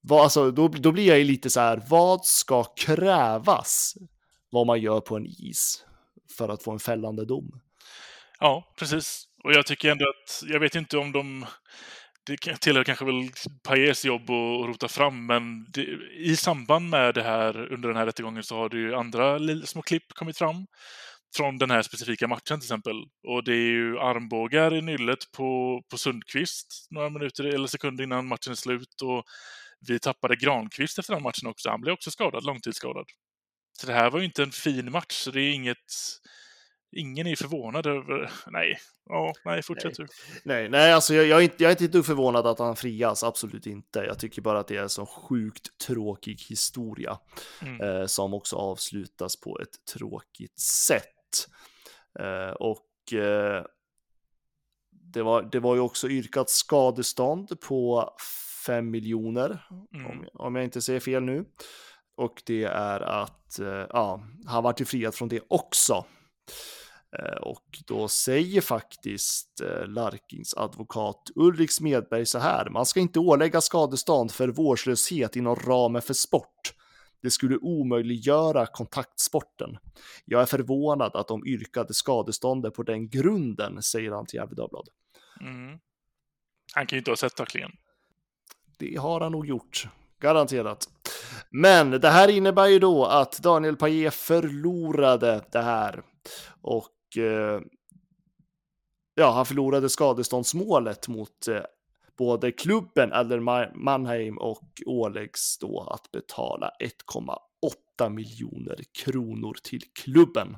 Vad, alltså, då, då blir jag ju lite så här, vad ska krävas vad man gör på en is för att få en fällande dom? Ja, precis. Och jag tycker ändå att, jag vet inte om de det tillhör kanske väl Pajes jobb att rota fram, men det, i samband med det här, under den här rättegången, så har det ju andra små klipp kommit fram från den här specifika matchen till exempel. Och det är ju armbågar i nyllet på, på Sundqvist några minuter eller sekunder innan matchen är slut. Och vi tappade Granqvist efter den matchen också. Han blev också skadad, långtidsskadad. Så det här var ju inte en fin match, så det är inget... Ingen är förvånad över... Nej, ja, nej, fortsätt du. Nej, nej alltså jag, jag, är inte, jag är inte förvånad att han frias, absolut inte. Jag tycker bara att det är en så sjukt tråkig historia Mm. eh, som också avslutas på ett tråkigt sätt. Eh, och eh, det, var, det var ju också yrkat skadestånd på 5 miljoner, Mm. om, om jag inte säger fel nu. Och det är att eh, ja, han var friad från det också. Och då säger faktiskt Larkings advokat Ulrik Smedberg så här. Man ska inte ålägga skadestånd för vårdslöshet inom ramen för sport. Det skulle omöjliggöra kontaktsporten. Jag är förvånad att de yrkade skadeståndet på den grunden, säger han till Gefle Dagblad. Mm. Han kan ju inte ha sett tacklingen. Det har han nog gjort, garanterat. Men det här innebär ju då att Daniel Paget förlorade det här. Och eh, ja, han förlorade skadeståndsmålet mot eh, både klubben eller Mannheim och åläggs då att betala 1,8 miljoner kronor till klubben.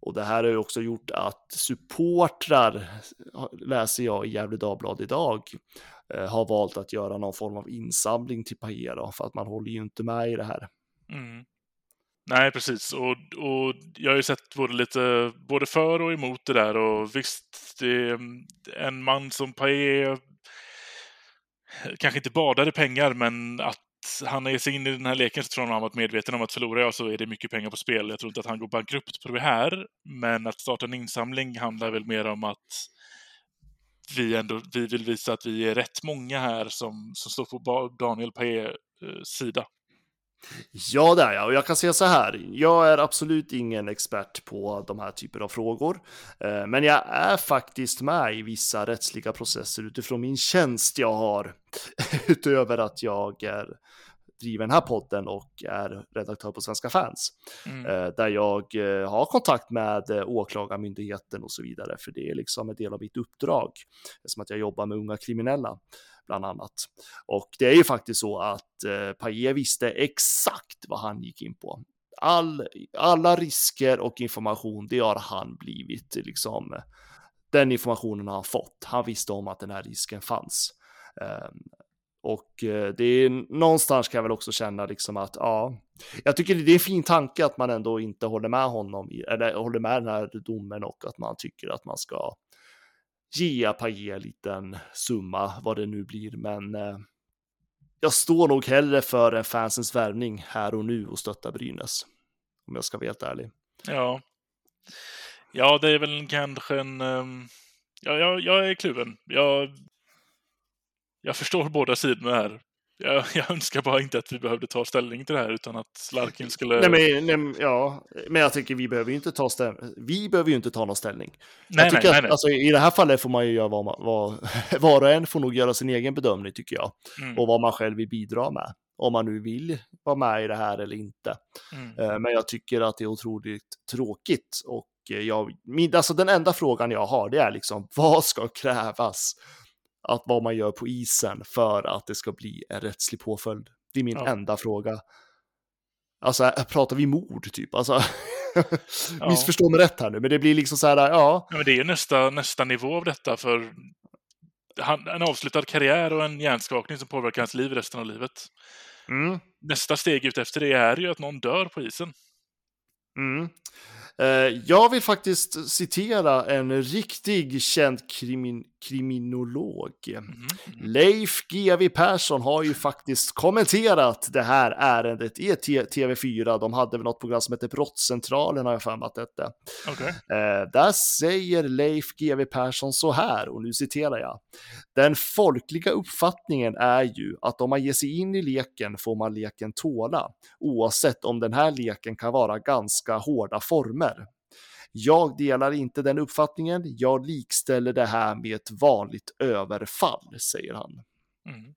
Och det här har ju också gjort att supportrar, läser jag i Gefle Dagblad idag, eh, har valt att göra någon form av insamling till Pajer för att man håller ju inte med i det här. Mm. Nej, precis. Och, och jag har ju sett både lite både för och emot det där. Och visst, det är mm, en man som Paé kanske inte badar i pengar, men att han är sig in i den här leken så tror jag han har varit medveten om att förlorar jag så är det mycket pengar på spel. Jag tror inte att han går bankrupt på det här, men att starta en insamling handlar väl mer om att vi ändå vi vill visa att vi är rätt många här som, som står på Daniel Paés eh, sida. Ja, det är jag. Och jag kan säga så här. Jag är absolut ingen expert på de här typer av frågor. Eh, Men jag är faktiskt med i vissa rättsliga processer utifrån min tjänst jag har. Utöver att jag är driver den här podden och är redaktör på Svenska fans. Mm. Eh, Där jag eh, har kontakt med åklagarmyndigheten och så vidare. För det är liksom en del av mitt uppdrag. Som att jag jobbar med unga kriminella bland annat. Och det är ju faktiskt så att eh, Paille visste exakt vad han gick in på. All, alla risker och information, det har han blivit liksom. Den informationen har han fått. Han visste om att den här risken fanns. Ehm, och eh, det är någonstans kan jag väl också känna liksom att ja, jag tycker det är en fin tanke att man ändå inte håller med honom eller håller med den här domen och att man tycker att man ska ge Paille en liten summa, vad det nu blir, men eh, jag står nog hellre för en fansens värvning här och nu och stöttar Brynäs. Om jag ska vara helt ärlig. Ja. Ja, det är väl kanske en... Um... Ja, jag, jag är kluven. Jag, jag förstår båda sidorna här. Jag, jag önskar bara inte att vi behövde ta ställning till det här utan att Larkin skulle... Nej, men, nej, ja, men jag tycker vi behöver ju inte ta ställning. Vi behöver ju inte ta någon ställning. nej, jag nej, tycker nej, att, nej. Alltså, I det här fallet får man ju göra vad, man, vad var och en får nog göra sin egen bedömning tycker jag. Mm, Och vad man själv vill bidra med. Om man nu vill vara med i det här eller inte. mm, Eh, Men jag tycker att det är otroligt tråkigt. Och eh, jag, min, alltså den enda frågan jag har det är liksom vad ska krävas att vad man gör på isen för att det ska bli en rättslig påföljd? Det är min Ja. enda fråga. Alltså pratar vi mord typ? Alltså, missförstå mig rätt här nu, men det blir liksom så här, ja, Ja, men det är ju nästa, nästa nivå av detta för han, en avslutad karriär och en hjärnskakning som påverkar hans liv resten av livet. mm, Nästa steg ut efter det är ju att någon dör på isen. mm. Eh, Jag vill faktiskt citera en riktig känd krimin kriminolog. Mhm. Leif GW Persson har ju faktiskt kommenterat det här ärendet i T- TV4. De hade väl något program som heter Brottscentralen har jag för mig att det hette. Okej. Eh, där säger Leif GW Persson så här, och nu citerar jag. Den folkliga uppfattningen är ju att om man ger sig in i leken får man leken tåla, oavsett om den här leken kan vara ganska hårda former. Jag delar inte den uppfattningen. Jag likställer det här med ett vanligt överfall, säger han. Mm.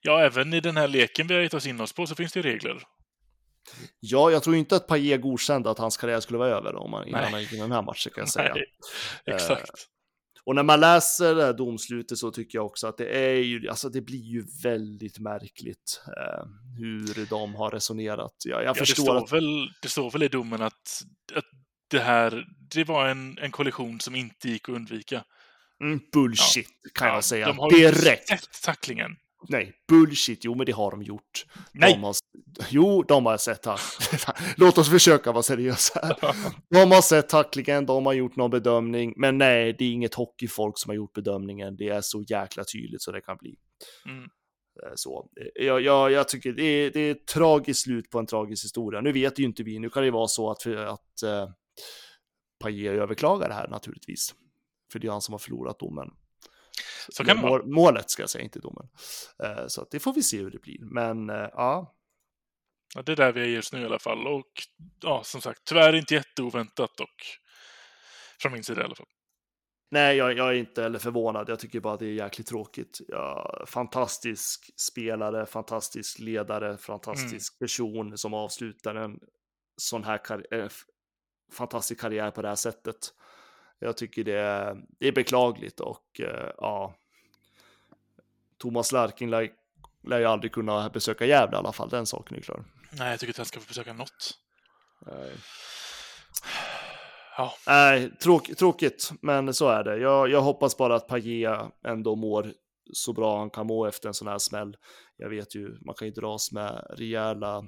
Ja, även i den här leken vi har gett oss in oss på så finns det regler. Ja, jag tror inte att Paille godkände att hans karriär skulle vara över om han, innan han gick in i den här matchen kan jag säga. Nej, exakt. Och när man läser det här domslutet så tycker jag också att det är ju, alltså det blir ju väldigt märkligt eh, hur de har resonerat. Jag, jag Ja, det, förstår står att, väl, det står väl i domen att, att det här, det var en, en kollision som inte gick att undvika. mm, bullshit kan Ja, jag säga De har ju sett tacklingen. Nej, bullshit, jo men det har de gjort. Nej! De har, jo, de har sett här. Låt oss försöka vara seriösa här. De har sett tacklingen, de har gjort någon bedömning, men nej, det är inget hockeyfolk som har gjort bedömningen. Det är så jäkla tydligt så det kan bli. Mm. Eh, Så, eh, jag, jag, jag tycker det är, det är ett tragiskt slut på en tragisk historia. Nu vet ju inte vi, nu kan det vara så att, att uh, Paille överklagar det här naturligtvis. För det är han som har förlorat domen. Så kan. Mål, målet ska jag säga, inte domen. Eh, så det får vi se hur det blir. Men eh, ja, Ja, det är där vi är just nu i alla fall. Och ja, som sagt, tyvärr inte jätteoväntat och från min sida i alla fall. nej, jag, jag är inte heller förvånad. Jag tycker bara att det är jäkligt tråkigt. Ja, fantastisk spelare, fantastisk ledare, fantastisk person som avslutar en sån här kar- eh, fantastisk karriär på det här sättet. Jag tycker det är, det är beklagligt och eh, ja. Thomas Larkin lär, lär ju aldrig kunna besöka Gävle i alla fall, den saken är klar. Nej, jag tycker att han ska få besöka något. Nej. Ja, Nej, tråk, tråkigt, men så är det. Jag, jag hoppas bara att Pagea ändå mår så bra han kan må efter en sån här smäll. Jag vet ju, man kan ju dras med rejäla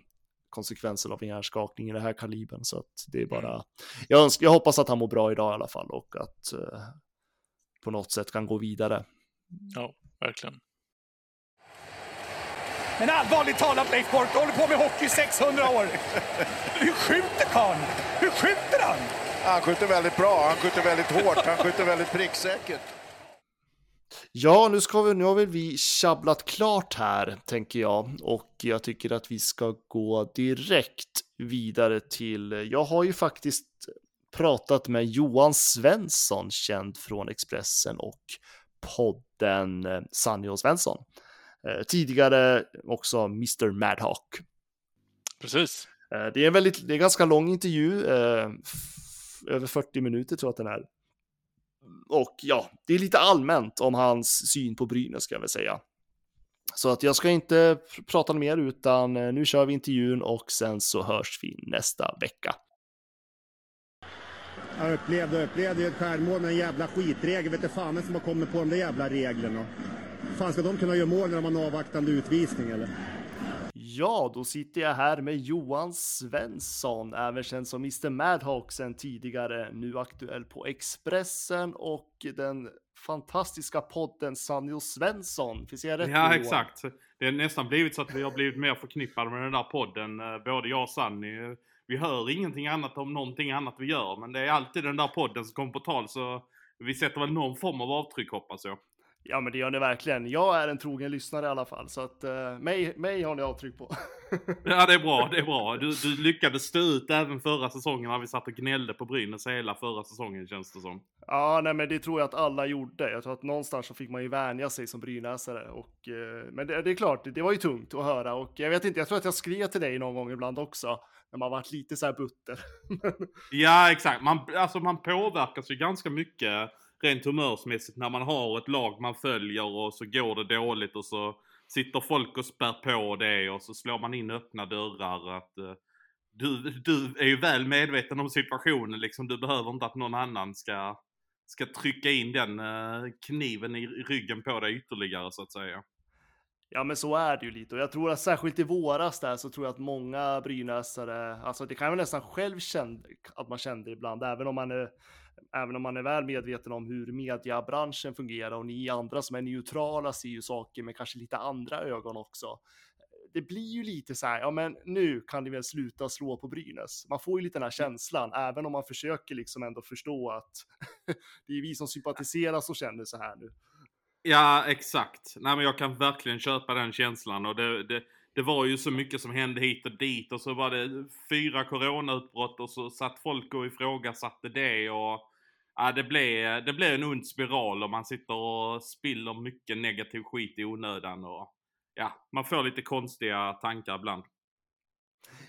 konsekvenser av en hjärnskakning i den här kalibern, så att det är bara. Jag, önskar, jag hoppas att han mår bra idag i alla fall och att eh, på något sätt kan gå vidare. ja, verkligen. Men allvarligt talat Leif Boork, du håller på med hockey i 600 år. Hur skjuter karln? Hur skjuter han? Han skjuter väldigt bra, han skjuter väldigt hårt, han skjuter väldigt pricksäkert. Ja, nu, ska vi, nu har väl vi tjabblat klart här, tänker jag. Och jag tycker att vi ska gå direkt vidare till... Jag har ju faktiskt pratat med Johan Svensson, känd från Expressen och podden eh, Sanny och Svensson. Eh, tidigare också Mr. Madhawk. Precis. Eh, det är en väldigt, det är en ganska lång intervju, över 40 minuter tror jag att den är. Och ja, det är lite allmänt om hans syn på Brynäs ska jag väl säga. Så att jag ska inte prata mer utan eh, nu kör vi intervjun och sen så hörs vi nästa vecka. Jag upplevde och upplevde ju ett självmål med en jävla skitregel. Vet du fan vem som har kommit på de där jävla reglerna. fan ska de kunna göra mål när de har en avvaktande utvisning eller? Ja, då sitter jag här med Johan Svensson, även känd som Mr. Madhawk sen tidigare, nu aktuell på Expressen och den fantastiska podden Sanny och Svensson. Finns jag rätt Ja, Johan? exakt. Det har nästan blivit så att vi har blivit mer förknippade med den där podden, eh, både jag och Sanny. Vi hör ingenting annat om någonting annat vi gör, men det är alltid den där podden som kommer på tal, så vi sätter väl någon form av avtryck hoppas jag. Ja, men det gör ni verkligen. Jag är en trogen lyssnare i alla fall, så att uh, mig, mig har ni avtryck på. Ja, det är bra, det är bra. Du, du lyckades stå ut även förra säsongen när vi satt och gnällde på Brynäs hela förra säsongen känns det som. ja, nej, men det tror jag att alla gjorde. Jag tror att någonstans så fick man ju vänja sig som brynäsare och uh, men det, det är klart, det, det var ju tungt att höra och jag vet inte, jag tror att jag skrev till dig någon gång ibland också när man varit lite så här butter. Ja, exakt. Man, alltså, man påverkas ju ganska mycket rent humörsmässigt när man har ett lag man följer och så går det dåligt och så sitter folk och spär på det och så slår man in öppna dörrar. Att, eh, du, du är ju väl medveten om situationen liksom. Du behöver inte att någon annan ska, ska trycka in den eh, kniven i ryggen på dig ytterligare så att säga. Ja, men så är det ju lite och jag tror att särskilt i våras där så tror jag att många brynäsare, alltså det kan jag nästan själv känna att man kände ibland, även om man är Även om man är väl medveten om hur mediebranschen fungerar och ni andra som är neutrala ser ju saker med kanske lite andra ögon också. Det blir ju lite så här, ja men nu kan ni väl sluta slå på Brynäs. Man får ju lite den här känslan, även om man försöker liksom ändå förstå att det är vi som sympatiserar som känner så här nu. Ja, exakt. Nej, men jag kan verkligen köpa den känslan och det, det, det var ju så mycket som hände hit och dit och så var det fyra coronautbrott och så satt folk och ifrågasatte det och ja, det blev, det blev en ond spiral och man sitter och spiller mycket negativ skit i onödan och ja, man får lite konstiga tankar ibland.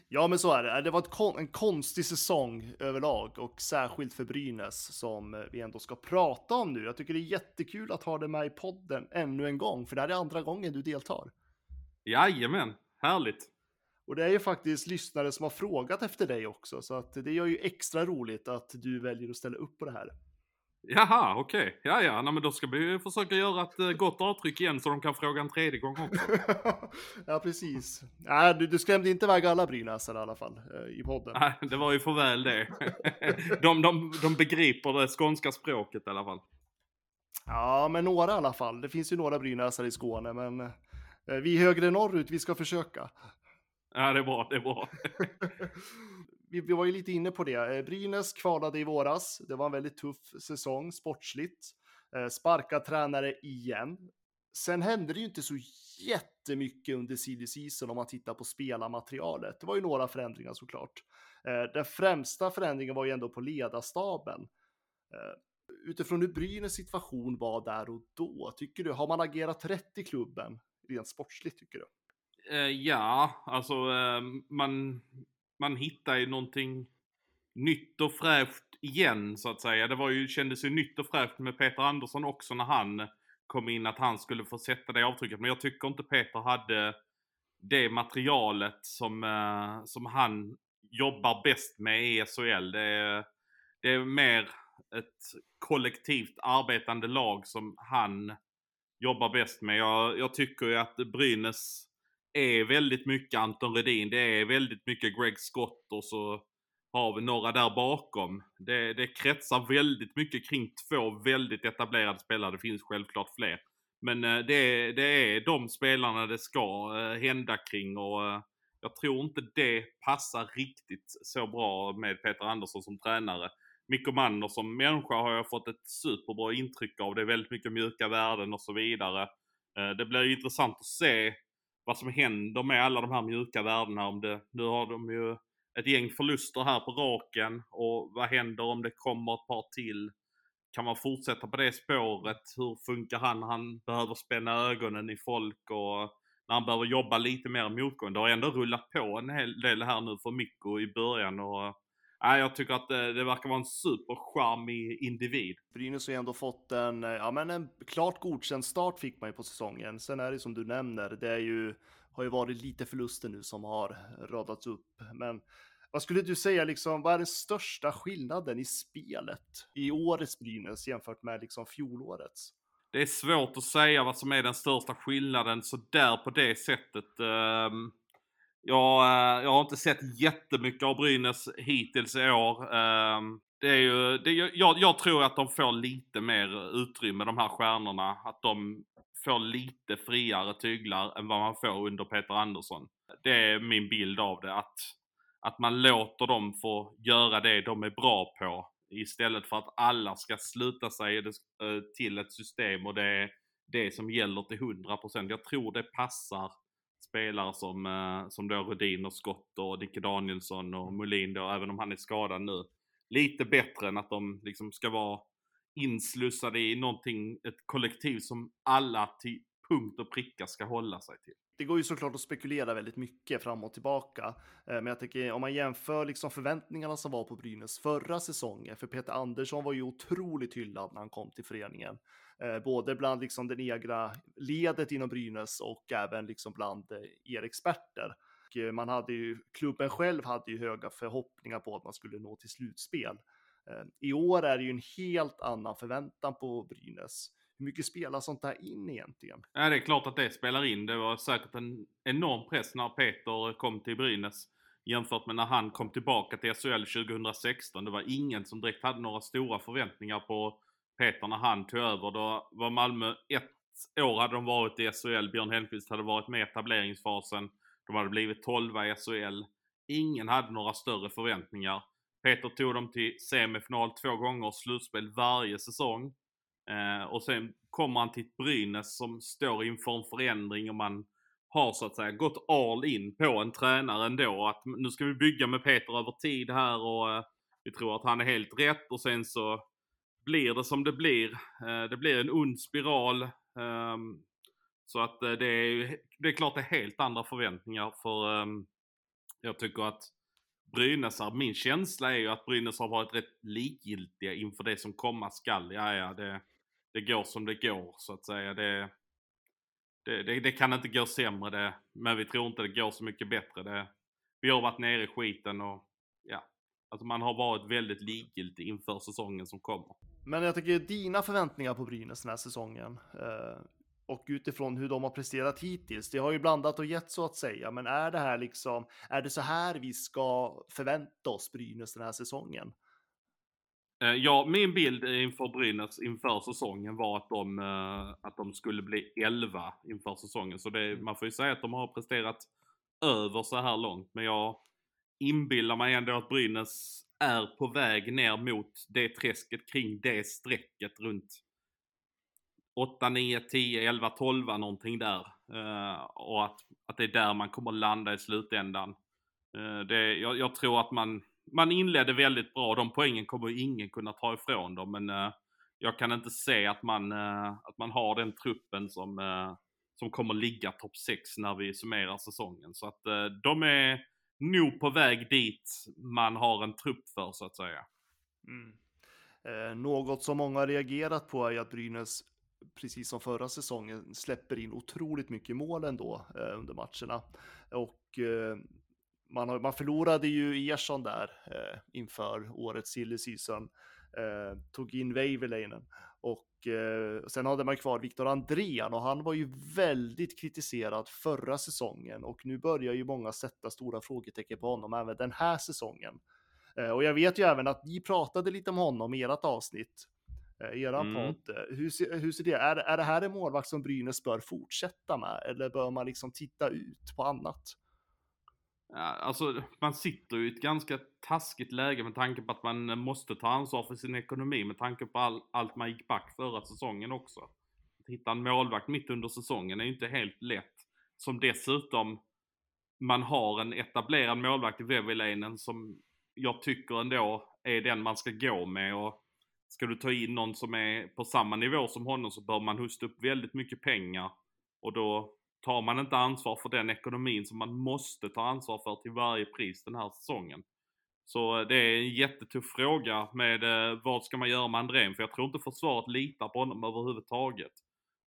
Ja, men så är det. Det var kon en konstig säsong överlag och särskilt för Brynäs som vi ändå ska prata om nu. Jag tycker det är jättekul att ha dig med i podden ännu en gång, för det här är andra gången du deltar. Jajamän, härligt. Och det är ju faktiskt lyssnare som har frågat efter dig också, så att det gör ju extra roligt att du väljer att ställa upp på det här. Jaha, okej. Okay. Ja, ja, Nej, men då ska vi försöka göra ett uh, gott avtryck igen så de kan fråga en tredje gång också. ja, precis. Nej, du, du skrämde inte iväg alla brynäsare i alla fall uh, i podden. Nej, det var ju för väl det. de, de, de begriper det skånska språket i alla fall. Ja, men några i alla fall. Det finns ju några brynäsare i Skåne, men uh, vi högre norrut, vi ska försöka. Ja, det är bra, det är bra. vi, vi var ju lite inne på det. Eh, Brynäs kvalade i våras. Det var en väldigt tuff säsong sportsligt. Eh, sparka tränare igen. Sen hände det ju inte så jättemycket under CD season om man tittar på spelarmaterialet. Det var ju några förändringar såklart. Eh, den främsta förändringen var ju ändå på ledarstaben. Utifrån hur Brynäs situation var där och då, tycker du, har man agerat rätt i klubben rent sportsligt tycker du? Eh, ja, alltså ehm, man, man hittar ju någonting nytt och fräscht igen så att säga. Det var ju, kändes ju nytt och fräscht med Peter Andersson också när han kom in att han skulle få sätta det avtrycket. Men jag tycker inte Peter hade det materialet som, eh, som han jobbar bäst med i SHL. Det är, det är mer ett kollektivt arbetande lag som han jobbar bäst med. Jag, jag tycker ju att Brynäs är väldigt mycket Anton Redin. Det är väldigt mycket Greg Scott och så har vi några där bakom. Det, det kretsar väldigt mycket kring två väldigt etablerade spelare. Det finns självklart fler. Men eh, det, det är de spelarna det ska eh, hända kring och eh, jag tror inte det passar riktigt så bra med Peter Andersson som tränare. Mikko Manner som människa har jag fått ett superbra intryck av. Det är väldigt mycket mjuka värden och så vidare. Det blir intressant att se vad som händer med alla de här mjuka värdena. Om det, nu har de ju ett gäng förluster här på raken och vad händer om det kommer ett par till? Kan man fortsätta på det spåret? Hur funkar han? Han behöver spänna ögonen i folk och när han behöver jobba lite mer motgående. Det har ändå rullat på en hel del här nu för Mikko i början och Nej, jag tycker att det, det verkar vara en supercharmig individ. Brynäs har ju ändå fått en, ja men en klart godkänd start fick man ju på säsongen. Sen är det som du nämner, det är ju, har ju varit lite förluster nu som har radats upp. Men vad skulle du säga, liksom, vad är den största skillnaden i spelet i årets Brynäs jämfört med liksom fjolårets? Det är svårt att säga vad som är den största skillnaden så där på det sättet. Um jag, eh, jag har inte sett jättemycket av Brynäs hittills i år. Ehm, det är ju, det, jag, jag tror att de får lite mer utrymme, de här stjärnorna. Att de får lite friare tyglar än vad man får under Peter Andersson. Det är min bild av det. Att, att man låter dem få göra det de är bra på. Istället för att alla ska sluta sig eh, till ett system och det är det som gäller till 100%. Jag tror det passar spelare som, eh, som då Rudin och Scott och Dicke Danielsson och Molin då, även om han är skadad nu. Lite bättre än att de liksom ska vara inslussade i någonting, ett kollektiv som alla till punkt och pricka ska hålla sig till. Det går ju såklart att spekulera väldigt mycket fram och tillbaka, eh, men jag tänker om man jämför liksom förväntningarna som var på Brynäs förra säsongen, för Peter Andersson var ju otroligt hyllad när han kom till föreningen. Eh, både bland liksom den egna ledet inom Brynäs och även liksom bland eh, er experter. Och eh, man hade ju, klubben själv hade ju höga förhoppningar på att man skulle nå till slutspel. I år är det ju en helt annan förväntan på Brynäs. Hur mycket spelar sånt här in egentligen? Ja, det är klart att det spelar in. Det var säkert en enorm press när Peter kom till Brynäs jämfört med när han kom tillbaka till SHL 2016. Det var ingen som direkt hade några stora förväntningar på Peter när han tog över. Då var Malmö ett år hade de varit i SHL. Björn Hellkvist hade varit med i etableringsfasen. De hade blivit 12 i SHL. Ingen hade några större förväntningar. Peter tog dem till semifinal två gånger, slutspel varje säsong. Eh, och sen kommer han till Brynäs som står inför en förändring och man har så att säga gått all in på en tränare ändå. Att nu ska vi bygga med Peter över tid här och eh, vi tror att han är helt rätt och sen så blir det som det blir. Eh, det blir en ond spiral. Ehm, så att eh, det är, det är klart det är helt andra förväntningar för ehm, jag tycker att Brynäsar, min känsla är ju att Brynäs har varit rätt likgiltiga inför det som komma skall. Ja, ja, det, det går som det går så att säga. Det, det, det, det, kan inte gå sämre det, men vi tror inte det går så mycket bättre. Det, vi har varit nere i skiten och ja, alltså man har varit väldigt likgiltig inför säsongen som kommer. Men jag tycker dina förväntningar på Brynäs den här säsongen eh, och utifrån hur de har presterat hittills. Det har ju blandat och gett så att säga, men är det här liksom, är det så här vi ska förvänta oss Brynäs den här säsongen? Eh, ja, min bild inför Brynäs inför säsongen var att de, eh, att de skulle bli 11 inför säsongen. Så det, Mm. man får ju säga att de har presterat över så här långt. Men jag inbillar mig ändå att Brynäs är på väg ner mot det träsket kring det strecket runt 8, 9, 10, 11, 12 någonting där. Uh, och att, att det är där man kommer landa i slutändan. Uh, det, jag, jag tror att man, man inledde väldigt bra. De poängen kommer ingen kunna ta ifrån dem. Men uh, jag kan inte se att man, att man har den truppen som, som kommer ligga topp 6 när vi summerar säsongen. Så att de är nog på väg dit man har en trupp för så att säga. Mm. Eh, något som många har reagerat på är att Brynäs, precis som förra säsongen, släpper in otroligt mycket mål ändå eh, under matcherna. Och eh, man, har, man förlorade ju Ersson där eh, inför årets silly season. Eh, tog in Väiväläinen och eh, sen hade man kvar Viktor Andrén och han var ju väldigt kritiserad förra säsongen och nu börjar ju många sätta stora frågetecken på honom även den här säsongen. Eh, och jag vet ju även att ni pratade lite om honom i ert avsnitt, eh, eran Mm. podd. Hur, ser- hur ser det? Är, är det här en målvakt som Brynäs bör fortsätta med eller bör man liksom titta ut på annat? Ja, alltså man sitter ju i ett ganska taskigt läge med tanke på att man måste ta ansvar för sin ekonomi med tanke på all, allt man gick back förra säsongen också. Att hitta en målvakt mitt under säsongen är ju inte helt lätt. Som dessutom man har en etablerad målvakt i Väviläinen som jag tycker ändå är den man ska gå med och ska du ta in någon som är på samma nivå som honom så bör man hosta upp väldigt mycket pengar och då tar man inte ansvar för den ekonomin som man måste ta ansvar för till varje pris den här säsongen. Så eh, det är en jättetuff fråga med eh, vad ska man göra med Andrén? För jag tror inte försvaret litar på honom överhuvudtaget.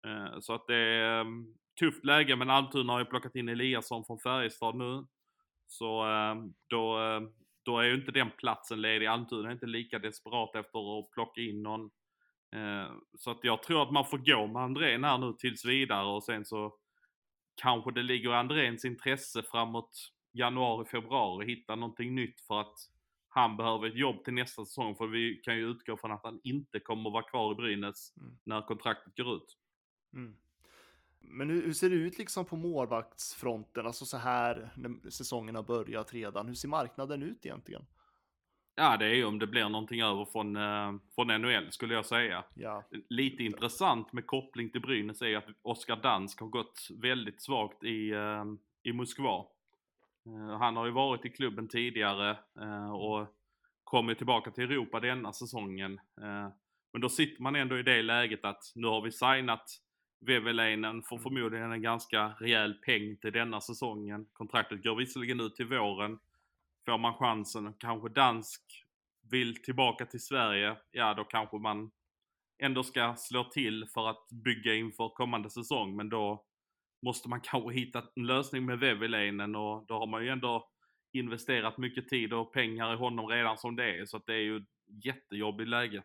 Eh, så att det är mm, tufft läge, men Almtuna har ju plockat in Eliasson från Färjestad nu. Så eh, då, eh, då är ju inte den platsen ledig. Almtuna är inte lika desperat efter att plocka in någon. Eh, så att jag tror att man får gå med Andrén här nu tills vidare och sen så kanske det ligger i Andréns intresse framåt januari, februari hitta någonting nytt för att han behöver ett jobb till nästa säsong. För vi kan ju utgå från att han inte kommer att vara kvar i Brynäs Mm. när kontraktet går ut. Mm. Men hur, hur ser det ut liksom på målvaktsfronten, alltså så här när säsongen har börjat redan? Hur ser marknaden ut egentligen? Ja, det är ju om det blir någonting över från, eh, från NHL skulle jag säga. Ja, Lite intressant med koppling till Brynäs är att Oskar Dansk har gått väldigt svagt i, eh, i Moskva. Eh, han har ju varit i klubben tidigare eh, och kommer tillbaka till Europa denna säsongen. Eh, men då sitter man ändå i det läget att nu har vi signat Väveläinen får förmodligen en ganska rejäl peng till denna säsongen. Kontraktet går visserligen ut till våren. Får man chansen, kanske dansk vill tillbaka till Sverige, ja då kanske man ändå ska slå till för att bygga inför kommande säsong. Men då måste man kanske hitta en lösning med Väveläinen och då har man ju ändå investerat mycket tid och pengar i honom redan som det är. Så att det är ju ett jättejobbigt läge.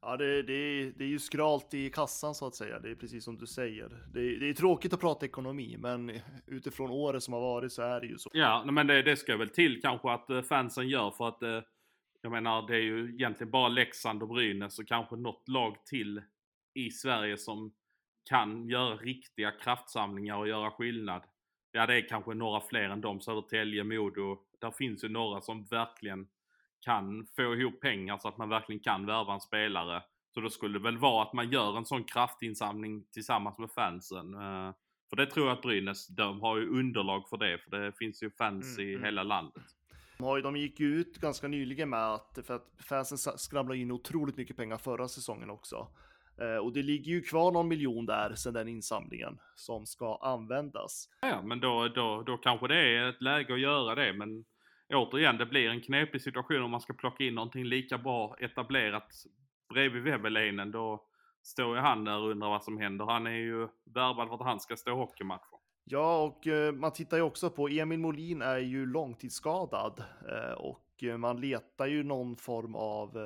ja det, det, är, det är ju skralt i kassan så att säga. Det är precis som du säger. Det, är- det är tråkigt att prata ekonomi, men utifrån året som har varit så är det ju så. Ja, men det, det ska väl till kanske att eh, fansen gör för att eh, jag menar det är ju egentligen bara Leksand och Brynäs och kanske något lag till i Sverige som kan göra riktiga kraftsamlingar och göra skillnad. Ja, det är kanske några fler än de, Södertälje, Modo. Där finns ju några som verkligen kan få ihop pengar så att man verkligen kan värva en spelare. Så då skulle det väl vara att man gör en sån kraftinsamling tillsammans med fansen. Eh, För det tror jag att Brynäs, de har ju underlag för det, för det finns ju fans Mm, i mm. hela landet. De gick ju ut ganska nyligen med att, för att fansen skramlade in otroligt mycket pengar förra säsongen också. Eh, och det ligger ju kvar någon miljon där sedan den insamlingen som ska användas. Ja, men då, då, då kanske det är ett läge att göra det, men återigen, det blir en knepig situation om man ska plocka in någonting lika bra etablerat bredvid Webberlinen. Då står ju han där och undrar vad som händer. Han är ju värvad för att han ska stå hockeymatcher. Ja, och eh, man tittar ju också på Emil Molin är ju långtidsskadad eh, och man letar ju någon form av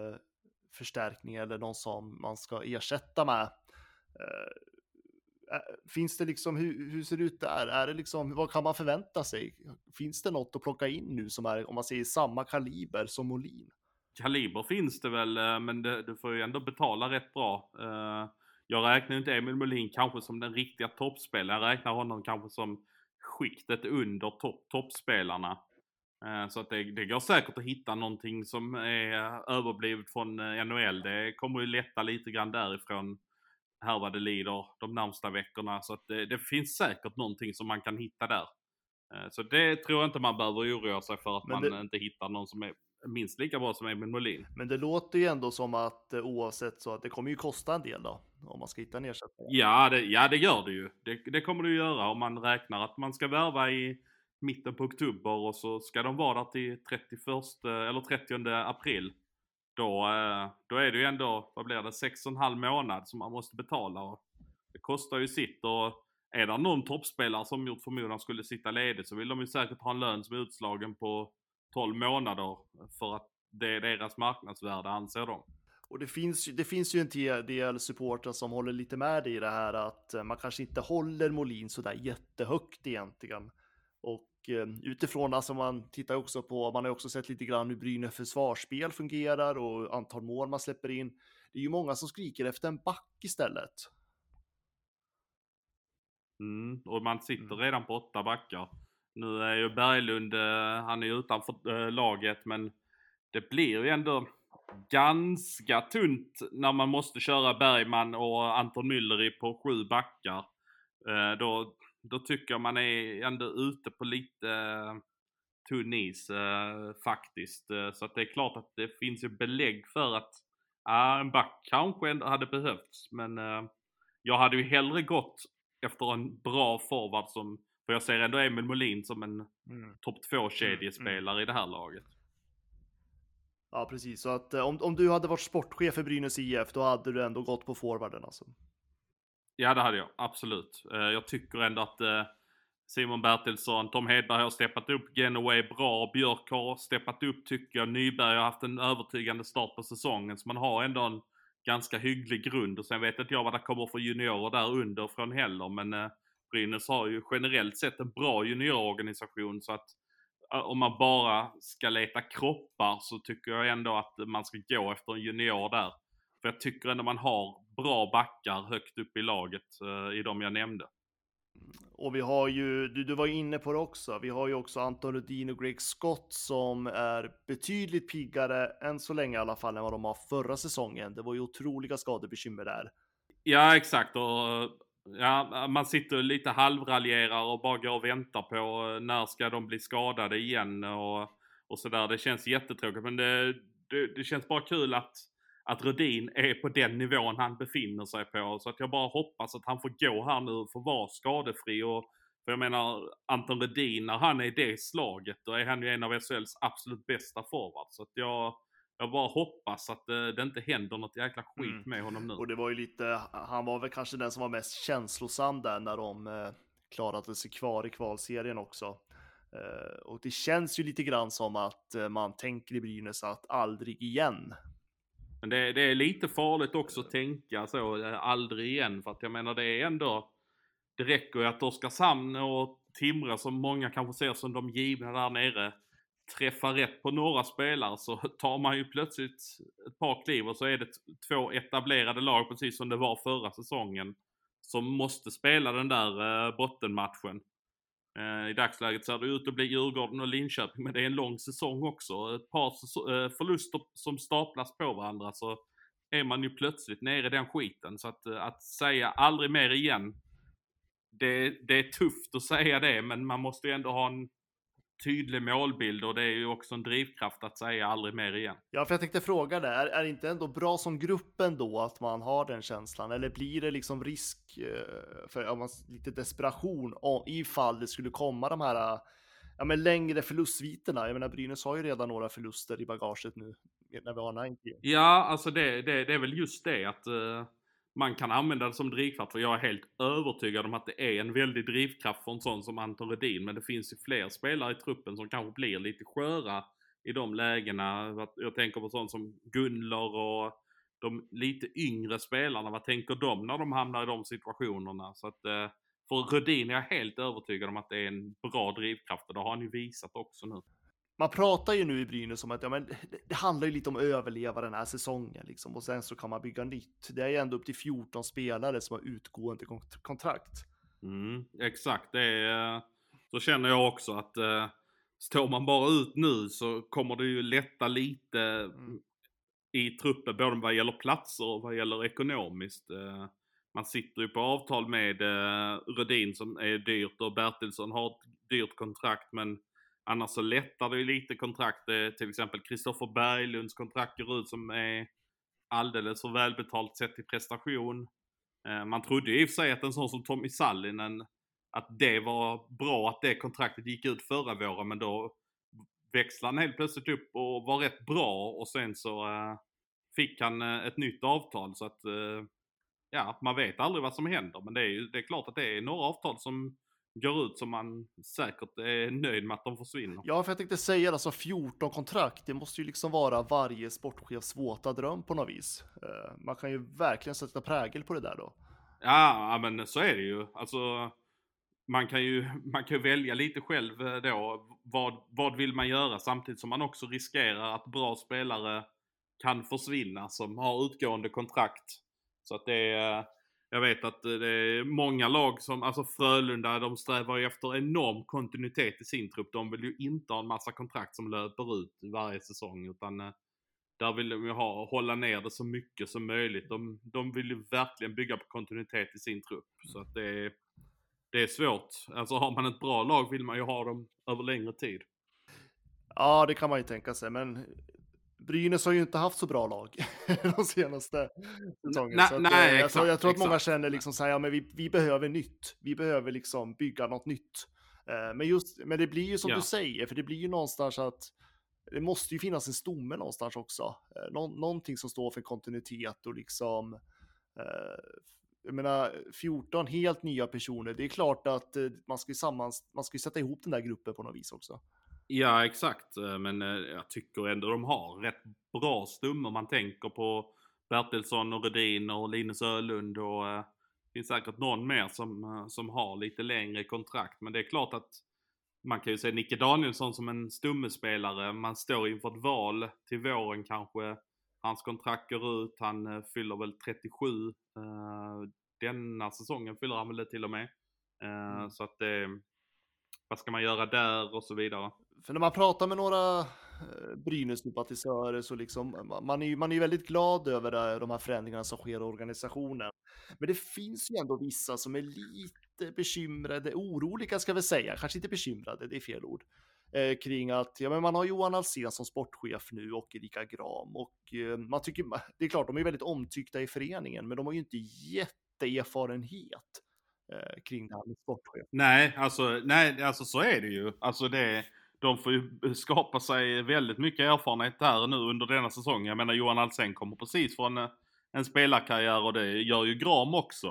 förstärkning eller någon som man ska ersätta med. Eh, eh, finns det liksom, hur, hur ser det ut där? Är det liksom, vad kan man förvänta sig? Finns det något att plocka in nu som är, om man säger samma kaliber som Molin? Kaliber finns det väl, eh, men det, du får ju ändå betala rätt bra. Jag räknar inte Emil Molin kanske som den riktiga toppspelaren. Jag räknar honom kanske som skiktet under topp, toppspelarna. Eh, Så att det, det går säkert att hitta någonting som är överblivet från eh, NHL. Det kommer ju lätta lite grann därifrån här vad det lider de närmsta veckorna. Så att det, det finns säkert någonting som man kan hitta där. Eh, Så det tror jag inte man behöver oroa sig för att Men man det- inte hittar någon som är minst lika bra som Emil Molin. Men det låter ju ändå som att oavsett så att det kommer ju kosta en del då, om man ska hitta en ersättare. Ja det, ja, det gör det ju. Det, det kommer det ju göra om man räknar att man ska värva i mitten på oktober och så ska de vara där till 31 eh, eller 30 april. Då, eh, då är det ju ändå, vad blir det, 6,5 månad som man måste betala. Och det kostar ju sitt och är det någon toppspelare som gjort förmodan skulle sitta ledig så vill de ju säkert ha en lön som är utslagen på 12 månader för att det är deras marknadsvärde anser de. Och det finns, ju- det finns ju en del supportrar som håller lite med dig i det här att man kanske inte håller Molin sådär jättehögt egentligen. Och utifrån, alltså man tittar också på, man har också sett lite grann hur Brynäs försvarsspel fungerar och antal mål man släpper in. Det är ju många som skriker efter en back istället. Mm, och man sitter redan på åtta backar. Nu är ju Berglund, eh, han är ju utanför eh, laget men det blir ju ändå ganska tunt när man måste köra Bergman och Anton Müller i på sju backar. Eh, då, då tycker jag man är ändå ute på lite eh, tunn is eh, faktiskt. Eh, så att det är klart att det finns ju belägg för att ja, en back kanske ändå hade behövts. Men eh, jag hade ju hellre gått efter en bra forward som, för jag ser ändå Emil Molin som en topp 2 kedjespelare i det här laget. Ja, precis. Så att eh, om, om du hade varit sportchef för Brynäs IF, då hade du ändå gått på forwarden alltså. Ja, det hade jag. Absolut. Eh, jag tycker ändå att eh, Simon Bertilsson, Tom Hedberg har steppat upp Genoway bra. Björk har steppat upp tycker jag. Nyberg har haft en övertygande start på säsongen. Så man har ändå en ganska hygglig grund. Och sen vet inte jag vad det kommer för juniorer där under från heller. Men eh, Brynäs har ju generellt sett en bra juniororganisation. Så att om man bara ska leta kroppar så tycker jag ändå att man ska gå efter en junior där. För jag tycker ändå man har bra backar högt upp i laget eh, i de jag nämnde. Och vi har ju, du, du var ju inne på det också, vi har ju också Anton Rudin och Greg Scott som är betydligt piggare, än så länge i alla fall, än vad de var förra säsongen. Det var ju otroliga skadebekymmer där. Ja, exakt. Och, ja, man sitter lite halvraljerar och bara går och väntar på eh, när ska de bli skadade igen och, och sådär. Det känns jättetråkigt. Men det, det, det känns bara kul att, att Rudin är på den nivån han befinner sig på. Så att jag bara hoppas att han får gå här nu och får vara skadefri. Och, för jag menar, Anton Rudin, när han är i det slaget, då är han ju en av SHLs absolut bästa forwards. Så att jag, jag bara hoppas att det, det inte händer något jäkla skit Mm. med honom nu. Och det var ju lite, han var väl kanske den som var mest känslosam där när de eh, klarade sig kvar i kvalserien också. Eh, och det känns ju lite grann som att eh, man tänker i Brynäs att aldrig igen. Men det, det är lite farligt också att tänka så, eh, aldrig igen. För att jag menar det är ändå, det räcker ju att Oskarshamn och Timrå som många kanske ser som de givna där nere, träffar rätt på några spelare så tar man ju plötsligt ett par kliv och så är det två etablerade lag precis som det var förra säsongen. Som måste spela den där eh, bottenmatchen. Eh, I dagsläget ser det ut att bli Djurgården och Linköping, men det är en lång säsong också. Ett par eh, förluster som staplas på varandra så är man ju plötsligt nere i den skiten. Så att, eh, att säga aldrig mer igen, det, det är tufft att säga det, men man måste ju ändå ha en tydlig målbild och det är ju också en drivkraft att säga aldrig mer igen. Ja, för jag tänkte fråga det, är, är det inte ändå bra som grupp ändå att man har den känslan? Eller blir det liksom risk eh, för ja, man, lite desperation om, ifall det skulle komma de här ja, men längre förlustsviterna? Jag menar, Brynäs har ju redan några förluster i bagaget nu när vi har 90. Ja, alltså det, det, det är väl just det att uh, man kan använda det som drivkraft. För jag är helt övertygad om att det är en väldig drivkraft för en sån som Anton Redin. Men det finns ju fler spelare i truppen som kanske blir lite sköra i de lägena. Jag tänker på sånt som Gunler och de lite yngre spelarna. Vad tänker de när de hamnar i de situationerna? Så att eh, för Rödin är jag helt övertygad om att det är en bra drivkraft och det har han ju visat också nu. Man pratar ju nu i Brynäs om att ja, men det handlar ju lite om att överleva den här säsongen liksom och sen så kan man bygga nytt. Det är ju ändå upp till 14 spelare som har utgående kontrakt. Mm, exakt, det är, så känner jag också att uh, står man bara ut nu så kommer det ju lätta lite mm. i truppen, både vad gäller platser och vad gäller ekonomiskt. Uh, man sitter ju på avtal med uh, Rödin som är dyrt och Bertilsson har ett dyrt kontrakt men annars så lättar det ju lite kontrakt. Eh, till exempel Kristoffer Berglunds kontrakt går ut som är alldeles för välbetalt sett till prestation. Eh, man trodde ju i och för sig att en sån som Tommy Sallinen, att det var bra att det kontraktet gick ut förra våren men då växlade han helt plötsligt upp och var rätt bra och sen så eh, fick han ett nytt avtal så att ja, man vet aldrig vad som händer. Men det är ju det är klart att det är några avtal som går ut som man säkert är nöjd med att de försvinner. Ja, för jag tänkte säga alltså 14 kontrakt, det måste ju liksom vara varje sportchefs våta dröm på något vis. Eh, man kan ju verkligen sätta prägel på det där då. Ja, men så är det ju. Alltså, man kan ju, man kan ju välja lite själv eh, då. Vad, vad vill man göra samtidigt som man också riskerar att bra spelare kan försvinna som har utgående kontrakt så att det är, jag vet att det är många lag som, alltså Frölunda, de strävar ju efter enorm kontinuitet i sin trupp. De vill ju inte ha en massa kontrakt som löper ut varje säsong utan eh, där vill de ju ha, hålla ner det så mycket som möjligt. De, de vill ju verkligen bygga på kontinuitet i sin trupp. Så att det är, det är svårt. Alltså har man ett bra lag vill man ju ha dem över längre tid. Ja, det kan man ju tänka sig, men Brynäs har ju inte haft så bra lag de senaste säsongerna. Nej, nej, eh, jag, exakt, jag tror att exakt. många känner liksom så här, ja, men vi, vi behöver nytt. Vi behöver liksom bygga något nytt. Eh, Men, just, men det blir ju som Ja. du säger, för det blir ju någonstans att det måste ju finnas en stomme någonstans också. Eh, Nå, någonting som står för kontinuitet och liksom jag menar, 14 helt nya personer. Det är klart att man ska sammans, man ska sätta ihop den där gruppen på något vis också. Ja, exakt. Eh, Men eh, jag tycker ändå de har rätt bra stummor. Man tänker på Bertilsson och Rudin och Linus Ölund och eh, det finns säkert någon mer som, som har lite längre kontrakt. Men det är klart att man kan ju se Nicke Danielsson som en stummespelare. Man står inför ett val till våren kanske. Hans kontrakt går ut. Han fyller väl 37. Eh, Denna säsongen fyller han väl det till och med. Eh, Så att det... Vad ska man göra där och så vidare. För när man pratar med några eh, Brynäs-sympatisörer så liksom, eh, man är ju man är väldigt glad över de här förändringarna som sker i organisationen. Men det finns ju ändå vissa som är lite bekymrade, oroliga ska vi säga, kanske inte bekymrade, det är fel ord, eh, kring att ja, men man har Johan Alsen som sportchef nu och Erika Gram och eh, man tycker, det är klart, de är väldigt omtyckta i föreningen, men de har ju inte jätteerfarenhet eh, kring det här med sportchef. Nej, alltså, nej, alltså så är det ju. Alltså det, de får ju skapa sig väldigt mycket erfarenhet här nu under denna säsong. Jag menar Johan Alsen kommer precis från eh, en spelarkarriär och det gör ju Gram också.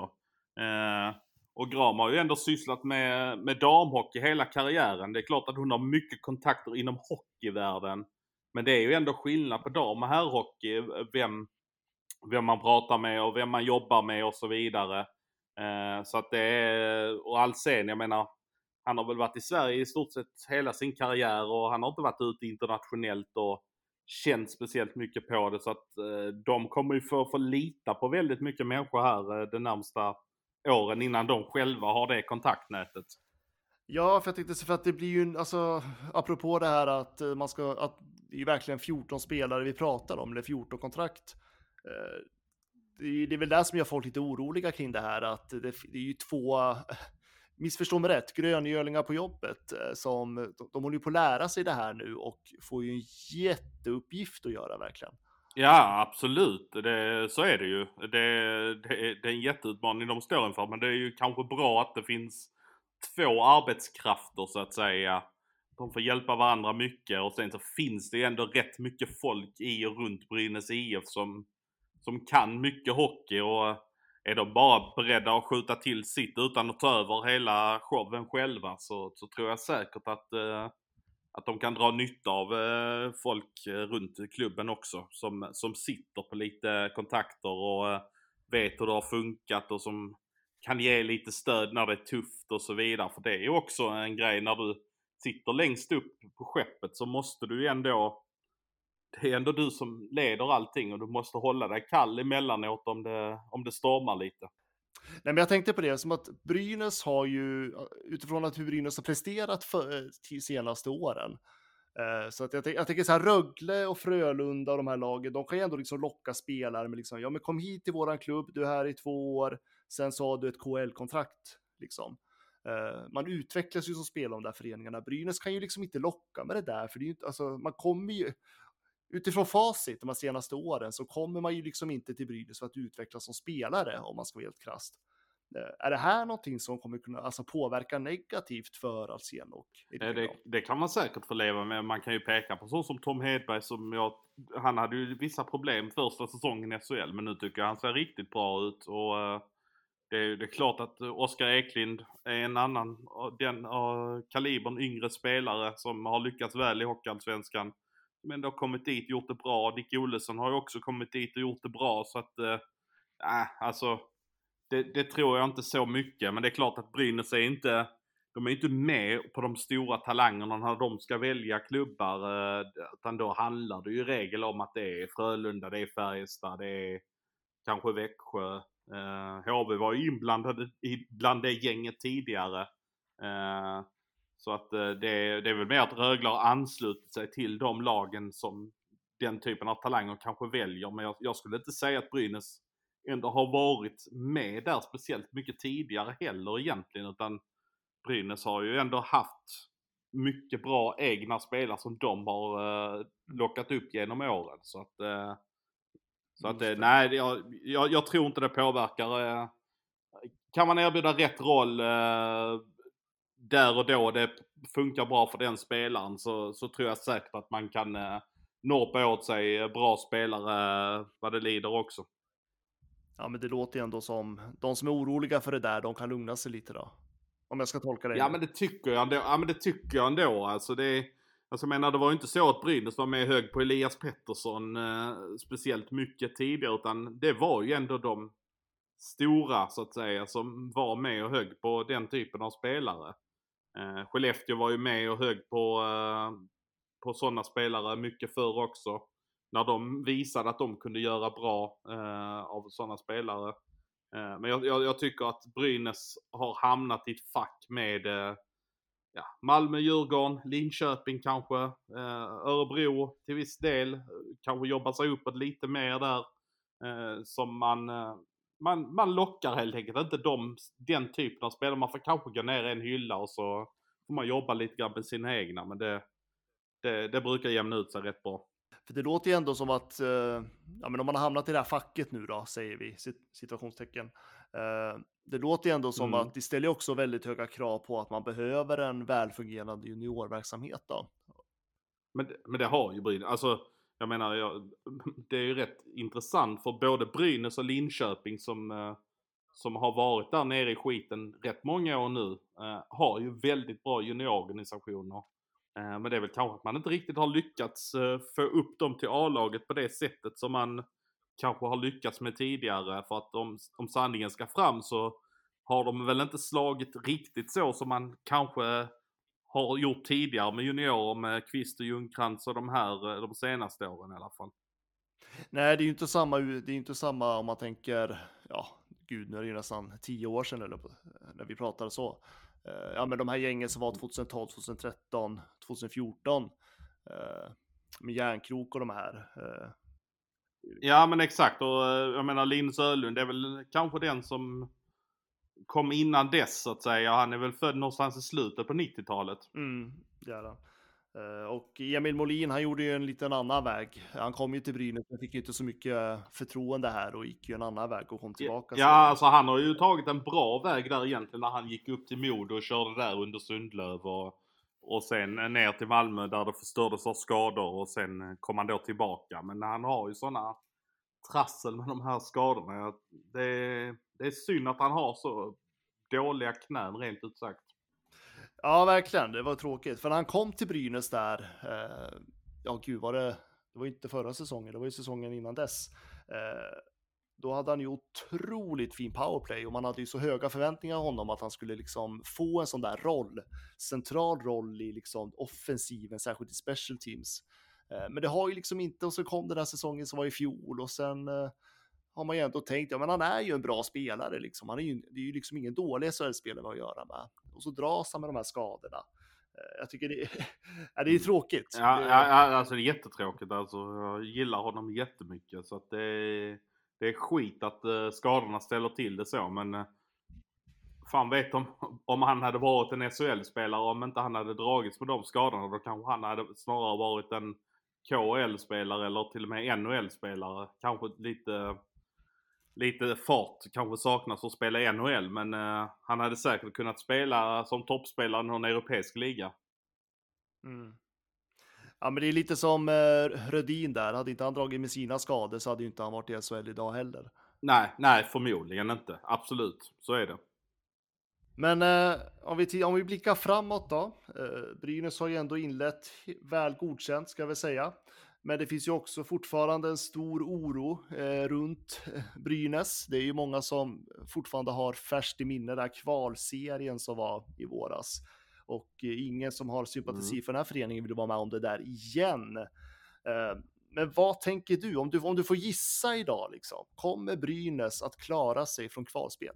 Eh, och Gram har ju ändå sysslat med, med damhockey hela karriären. Det är klart att hon har mycket kontakter inom hockeyvärlden. Men det är ju ändå skillnad på dam och herrhockey. Vem, vem man pratar med och vem man jobbar med och så vidare. Eh, så att det är, och Alsen, jag menar, han har väl varit i Sverige i stort sett hela sin karriär och han har inte varit ute internationellt och känt speciellt mycket på det. Så att eh, de kommer ju få, få lita på väldigt mycket människor här eh, de närmsta åren innan de själva har det kontaktnätet. Ja, för jag tänkte så för att det blir ju, en- alltså, apropå det här att eh, man ska, att det är ju verkligen 14 spelare vi pratar om, eller 14 kontrakt. Eh, Det är, det är väl det som gör folk lite oroliga kring det här, att det, det är ju två, missförstå mig rätt, gröngölingar på jobbet eh, som de, de håller ju på att lära sig det här nu och får ju en jätteuppgift att göra verkligen. Ja, absolut. Det, så är det ju. Det, det, det är en jätteutmaning de står inför. Men det är ju kanske bra att det finns två arbetskrafter så att säga. De får hjälpa varandra mycket och sen så finns det ju ändå rätt mycket folk i och runt Brynäs IF som, som kan mycket hockey och är de bara beredda att skjuta till sitt utan att ta över hela showen själva så, så tror jag säkert att, eh, att de kan dra nytta av eh, folk eh, runt klubben också som, som sitter på lite kontakter och eh, vet hur det har funkat och som kan ge lite stöd när det är tufft och så vidare. För det är ju också en grej när du sitter längst upp på skeppet så måste du ju ändå det är ändå du som leder allting och du måste hålla dig kall emellanåt om det, om det stormar lite. Nej, men jag tänkte på det som att Brynäs har ju eh, utifrån att hur Brynäs har presterat för, eh, till senaste åren. Eh, så att jag, jag tänker så här Rögle och Frölunda och de här lagen, de kan ju ändå liksom locka spelare med liksom, ja men kom hit till våran klubb, du är här i två år, sen så har du ett KL-kontrakt liksom. Uh, man utvecklas ju som spelare de där föreningarna. Brynäs kan ju liksom inte locka med det där, för det är ju inte, alltså man kommer ju, utifrån facit de här senaste åren så kommer man ju liksom inte till Brynäs för att utvecklas som spelare om man ska vara helt krasst. Eh, är det här någonting som kommer kunna alltså, påverka negativt för Alsen och det, det kan man säkert få leva med. Man kan ju peka på så som Tom Hedberg som jag, han hade ju vissa problem första säsongen i SHL men nu tycker jag han ser riktigt bra ut och uh, det, det, är klart att Oskar Eklind är en annan, den uh, kalibern yngre spelare som har lyckats väl i Hockeyallsvenskan men det har kommit dit och gjort det bra. Dick Olesson har ju också kommit dit och gjort det bra så att, eh, äh, alltså det, det, tror jag inte så mycket. Men det är klart att Brynäs är inte, de är inte med på de stora talangerna när de ska välja klubbar. Eh, utan då handlar det ju i regel om att det är Frölunda, det är Färjestad, det är kanske Växjö. Eh, HV var ju inblandade i, bland det gänget tidigare. Eh, så att eh, det, det är väl mer att Rögle har anslutit sig till de lagen som den typen av talanger kanske väljer. Men jag, jag, skulle inte säga att Brynäs ändå har varit med där speciellt mycket tidigare heller egentligen. Utan Brynäs har ju ändå haft mycket bra egna spelare som de har uh, lockat upp genom åren. Så att, uh, så att nej, jag, jag, jag, tror inte det påverkar. kan man erbjuda rätt roll där och då det funkar bra för den spelaren så, så tror jag säkert att man kan eh, norpa åt sig bra spelare eh, vad det lider också. Ja, men det låter ju ändå som de som är oroliga för det där, de kan lugna sig lite då. Om jag ska tolka det. Ja, men det tycker jag ändå. Ja, men det tycker jag ändå. Alltså det, alltså jag menar, det var ju inte så att Brynäs var med hög på Elias Pettersson eh, speciellt mycket tidigare, utan det var ju ändå de stora så att säga som var med och högg på den typen av spelare. Eh, Skellefteå var ju med och högg på, eh, på sådana spelare mycket förr också. När de visade att de kunde göra bra eh, av sådana spelare. Eh, men jag, jag, jag, tycker att Brynäs har hamnat i ett fack med eh, ja, Malmö, Djurgården, Linköping kanske, eh, Örebro till viss del. Kanske jobbar sig uppåt lite mer där. Eh, som man eh, man, man lockar helt enkelt inte de, den typen av spelare. Man får kanske gå ner en hylla och så får man jobba lite grann med sina egna. Men det, det, det brukar jämna ut sig rätt bra. För det låter ju ändå som att, eh, ja men om man har hamnat i det här facket nu då, säger vi, situationstecken. Eh, det låter ju ändå som mm. att det ställer också väldigt höga krav på att man behöver en välfungerande juniorverksamhet då. Men, men det har ju Brynäs, alltså jag menar, jag, det är ju rätt intressant för både Brynäs och Linköping som, eh, som har varit där nere i skiten rätt många år nu, eh, har ju väldigt bra juniororganisationer. Eh, men det är väl kanske att man inte riktigt har lyckats få upp dem till A-laget på det sättet som man kanske har lyckats med tidigare. För att om, om sanningen ska fram så har de väl inte slagit riktigt så som man kanske har gjort tidigare med juniorer med Kvist och Ljungcrantz och de här de senaste åren i alla fall. Nej, det är ju inte samma, det är inte samma om man tänker, ja, gud, nu är det ju nästan tio år sedan eller, när vi pratade så. Uh, ja, men de här gängen som var 2012, 2013, 2014 uh, med järnkrok och de här. Uh, ja, men exakt och jag menar Linn Sölund är väl kanske den som kom innan dess så att säga. Han är väl född någonstans i slutet på 90-talet. Mm, det är han. Eh, Och Emil Molin, han gjorde ju en liten annan väg. Han kom ju till Brynäs, men fick ju inte så mycket förtroende här och gick ju en annan väg och kom tillbaka. Ja, alltså han har ju tagit en bra väg där egentligen när han gick upp till Modo och körde där under Sundlöv och, och sen ner till Malmö där det förstördes av skador och sen kom han då tillbaka. Men han har ju sådana trassel med de här skadorna. Det, är- det är synd att han har så dåliga knän rent ut sagt. Ja, verkligen. Det var tråkigt. För när han kom till Brynäs där, eh, ja gud var det, det var inte förra säsongen, det var ju säsongen innan dess. Eh, då hade han ju otroligt fin powerplay och man hade ju så höga förväntningar av honom att han skulle liksom få en sån där roll, central roll i liksom offensiven, särskilt i special teams. Eh, men det har ju liksom inte, och så kom den där säsongen som var i fjol och sen eh, har man ju ändå tänkt, ja men han är ju en bra spelare liksom. Han är ju, det är ju liksom ingen dålig SHL-spelare att göra med. Och så dras han med de här skadorna. Eh, Jag tycker det, ja, det är tråkigt. Ja, Det- ja, alltså det är jättetråkigt alltså. Jag gillar honom jättemycket så att det är, det är skit att skadorna ställer till det så men fan vet om, om han hade varit en SHL-spelare om inte han hade dragits med de skadorna då kanske han hade snarare varit en KHL-spelare eller till och med NHL-spelare. Kanske lite, lite fart kanske saknas att spela i NHL men eh, han hade säkert kunnat spela som toppspelare i någon europeisk liga. Mm. Ja, men det är lite som eh, Rödin där. Hade inte han dragit med sina skador så hade ju inte han varit i SHL idag heller. Nej, nej förmodligen inte. Absolut, så är det. Men eh, om, vi, om vi blickar framåt då. Eh, Brynäs har ju ändå inlett väl godkänt ska vi säga. Men det finns ju också fortfarande en stor oro eh, runt eh, Brynäs. Det är ju många som fortfarande har färskt i minne där kvalserien som var i våras. Och eh, ingen som har sympati för den här föreningen vill vara med om det där igen. Eh, men vad tänker du om, du om du får gissa idag liksom? Kommer Brynäs att klara sig från kvalspel?